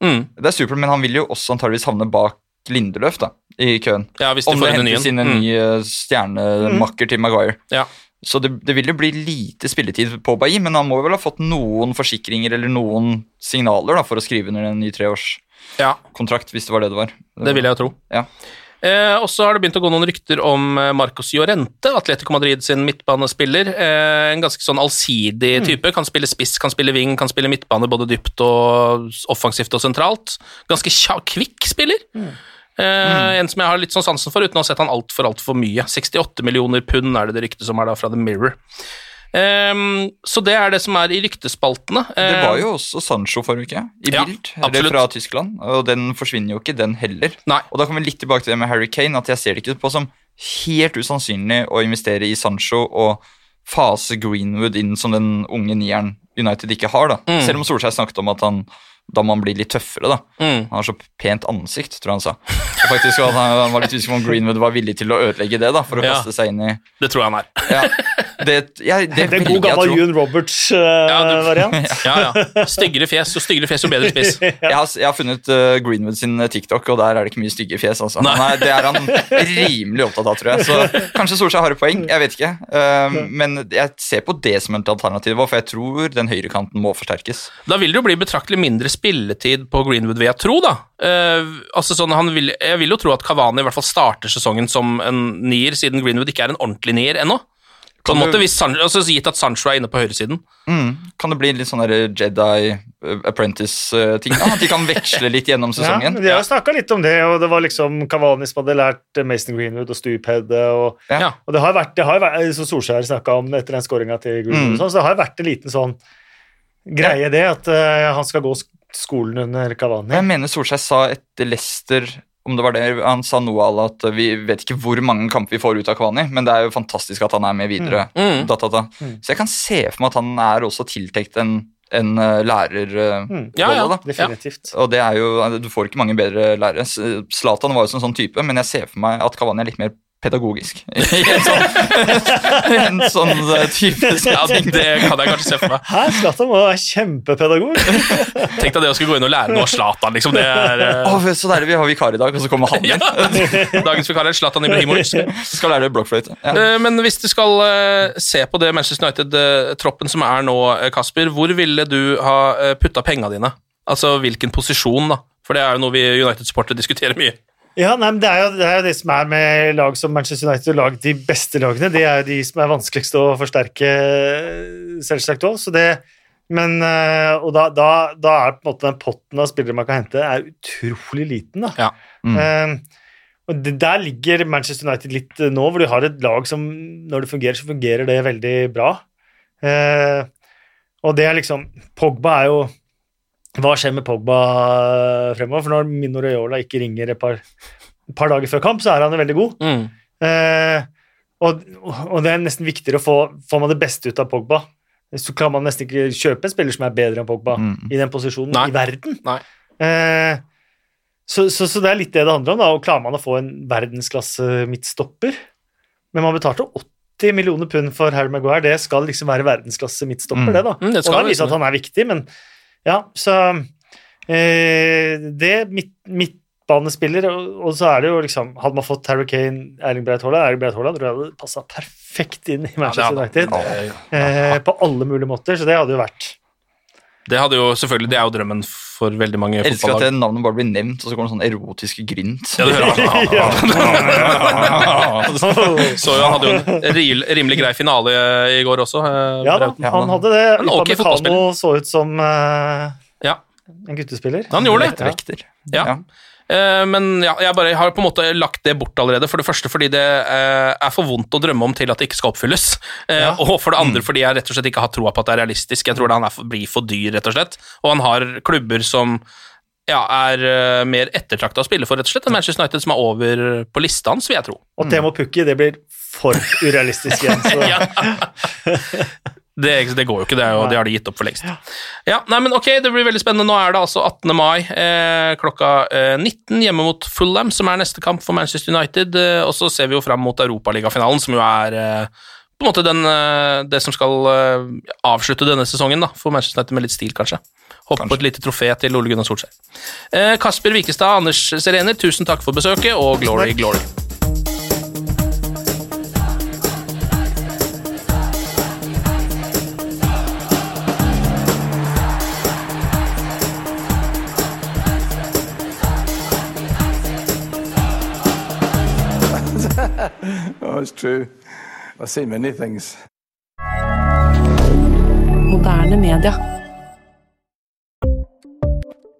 Mm. det er supert, men han vil jo også antageligvis havne bak Lindeløf da, i køen. ja, hvis de Om får inn en ny hentes inn en. en Mm. stjernemakker til Maguire. Ja. Så det, det vil jo bli lite spilletid på Bailly, men han må vel ha fått noen forsikringer eller noen signaler da, for å skrive under en ny treårskontrakt, ja, hvis det var det det var. det vil jeg tro. Ja. Eh, og så har det begynt å gå noen rykter om eh, Marcos Llorente, Atletico Madrid sin midtbanespiller. Eh, en ganske sånn allsidig type. Kan spille spiss, kan spille wing, kan spille midtbane både dypt og offensivt og sentralt. Ganske kvikk spiller. Eh, En som jeg har litt sånn sansen for, uten å ha sett han altfor altfor mye. 68 millioner pund er det det ryktet som er da fra The Mirror. Um, så det er det som er i ryktespaltene. Det var jo også Sancho forrige uke, i Ja, Bild, eller fra Tyskland, og den forsvinner jo ikke, den heller. Nei. Og da kommer vi litt tilbake til det med Harry Kane, at jeg ser det ikke på som helt usannsynlig å investere i Sancho og fase Greenwood inn som den unge nieren United ikke har, da. Mm. Selv om Solskjær snakket om at han da må han bli litt tøffere, da. Mm. Han har så pent ansikt, tror jeg han sa. Og faktisk at han, han var litt usikker på om Greenwood var villig til å ødelegge det, da, for å Ja. kaste seg inn i Det tror jeg han er. ja, det, ja, det, Det er god gammel. Ewan Roberts-variant. Ja, ja. Styggere fjes, jo styggere fjes, jo bedre spiss. Jeg har, jeg har funnet uh, Greenwood sin uh, TikTok, og der er det ikke mye stygge fjes. Altså. Nei. Er, det er han rimelig opptatt av, tror jeg. Så kanskje Solskjær har et poeng, jeg vet ikke. Uh, men jeg ser på det som et alternativ, for jeg tror den høyrekanten må forsterkes. Da vil det jo bli betraktelig mindre spilletid på Greenwood, vil jeg tro, da. Uh, altså sånn, han vil, jeg vil jo tro at Cavani i hvert fall starter sesongen som en nier, siden Greenwood ikke er en ordentlig nier ennå. På en måte, hvis San, altså, Gitt at Sancho er inne på høyresiden. Mm. Kan det bli litt sånn Jedi uh, Apprentice-ting? At de kan veksle litt gjennom sesongen? Ja, Vi har snakka litt om det, og det var liksom Cavani som hadde lært eh, Mason Greenwood og Stuphead. Og, Ja. Og det har vært, det har vært som Solskjær snakka om etter den skåringa til Greenwood, Mm. sånn, så det har vært en liten sånn greie, det, at uh, han skal gå skolen under Cavani. Jeg mener Solskjær sa etter Leicester om det var det, Han sa noe av at vi vet ikke hvor mange kamper vi får ut av Kavani, men det er jo fantastisk at han er med videre. Mm. Da, da, da. Mm. Så jeg kan se for meg at han er også tiltenkt en, en uh, lærerrolle. Mm. Ja, ja. da. Definitivt. Og det er jo, Du får ikke mange bedre lærere. Zlatan var jo en sånn type, men jeg ser for meg at Kavani er litt mer pedagogisk. En sånn, en sånn eh, type setting. det kan jeg kanskje se for meg. Hæ, Zlatan var kjempepedagog. Tenk deg det å skulle gå inn og lære noe av Zlatan, liksom. Det er uh... oh, så deilig, vi har vikar i dag, og så kommer han igjen. Dagens vikar er Zlatan Ibrahimovic. Skal lære blokkfløyte. Ja. Eh, Men hvis du skal se på det Manchester United-troppen som er nå, Kasper, hvor ville du ha putta penga dine? Altså hvilken posisjon, da? For det er jo noe vi United-supportere diskuterer mye. Ja, nei, det er, jo, det er jo det som er med lag som Manchester United, og lag de beste lagene. Det er jo de som er vanskeligst å forsterke, selvsagt òg. Men eh, Og da, da, da er på en måte den potten av spillere man kan hente, er utrolig liten. da. Ja. Mm. Eh, og det, Der ligger Manchester United litt eh, nå, hvor de har et lag som når det fungerer, så fungerer det veldig bra. Eh, og det er liksom Pogba er jo Hva skjer med Pogba fremover? For når Mino Raiola ikke ringer et par, et par dager før kamp, så er han jo veldig god. Mm. Eh, og, og det er nesten viktigere å få får man det beste ut av Pogba. Så kan man nesten ikke kjøpe en spiller som er bedre enn Pogba Mm. i den posisjonen Nei. i verden. Nei. Eh, så, så, så det er litt det det handler om. da, og Klarer man å få en verdensklasse midtstopper Men man betalte 80 millioner pund for Harry Maguire. Det skal liksom være verdensklasse midtstopper, Mm. det, da. Mm, det og det viser liksom. at han er viktig, men ja, så eh, Det midt, midtbanespiller, og, og så er det jo liksom Hadde man fått Harry Kane, Erling Breit Haaland Erling Breit Haaland tror jeg hadde passa perfekt inn i Manchester Ja, det Ja, hadde- Eh, på alle mulige måter, så det hadde jo vært Det hadde jo selvfølgelig, det er jo drømmen for veldig mange Jeg elsker at navnet bare blir nevnt, og så kommer det sånn erotiske grynt. Ja, du hører Så han hadde jo en rimelig grei finale i går også. eh, Ja da, han hadde det. En ok Upamecano så ut som eh, Ja. en guttespiller. Han gjorde det. Ja. Ja. Eh, men ja, jeg bare har på en måte lagt det bort allerede. For det første fordi det eh, er for vondt å drømme om til at det ikke skal oppfylles. Eh, Ja. Og for det andre fordi jeg rett og slett ikke har troa på at det er realistisk. Jeg tror det han er for, blir for dyr, rett og slett. Og han har klubber som ja, er mer ettertrakta å spille for, rett og slett, enn Manchester United, som er over på lista hans, vil jeg tro. Og Temo Pukki, det blir for urealistisk igjen. Så. Det, det går jo ikke, det, jo, det har de gitt opp for lengst. Ja, nei, men ok, Det blir veldig spennende. Nå er det altså 18. mai eh, klokka eh, 19 hjemme mot Fulham, som er neste kamp for Manchester United. Eh, og så ser vi jo fram mot Europaligafinalen, som jo er eh, på en måte den, eh, det som skal eh, avslutte denne sesongen da, for Manchester United med litt stil, kanskje. Håper på et lite trofé til Ole Gunnar Solskjær. Eh, Kasper Wikestad, Anders Serener, tusen takk for besøket, og glory, glory. Oh, it's true. I've seen many things. Moderne media.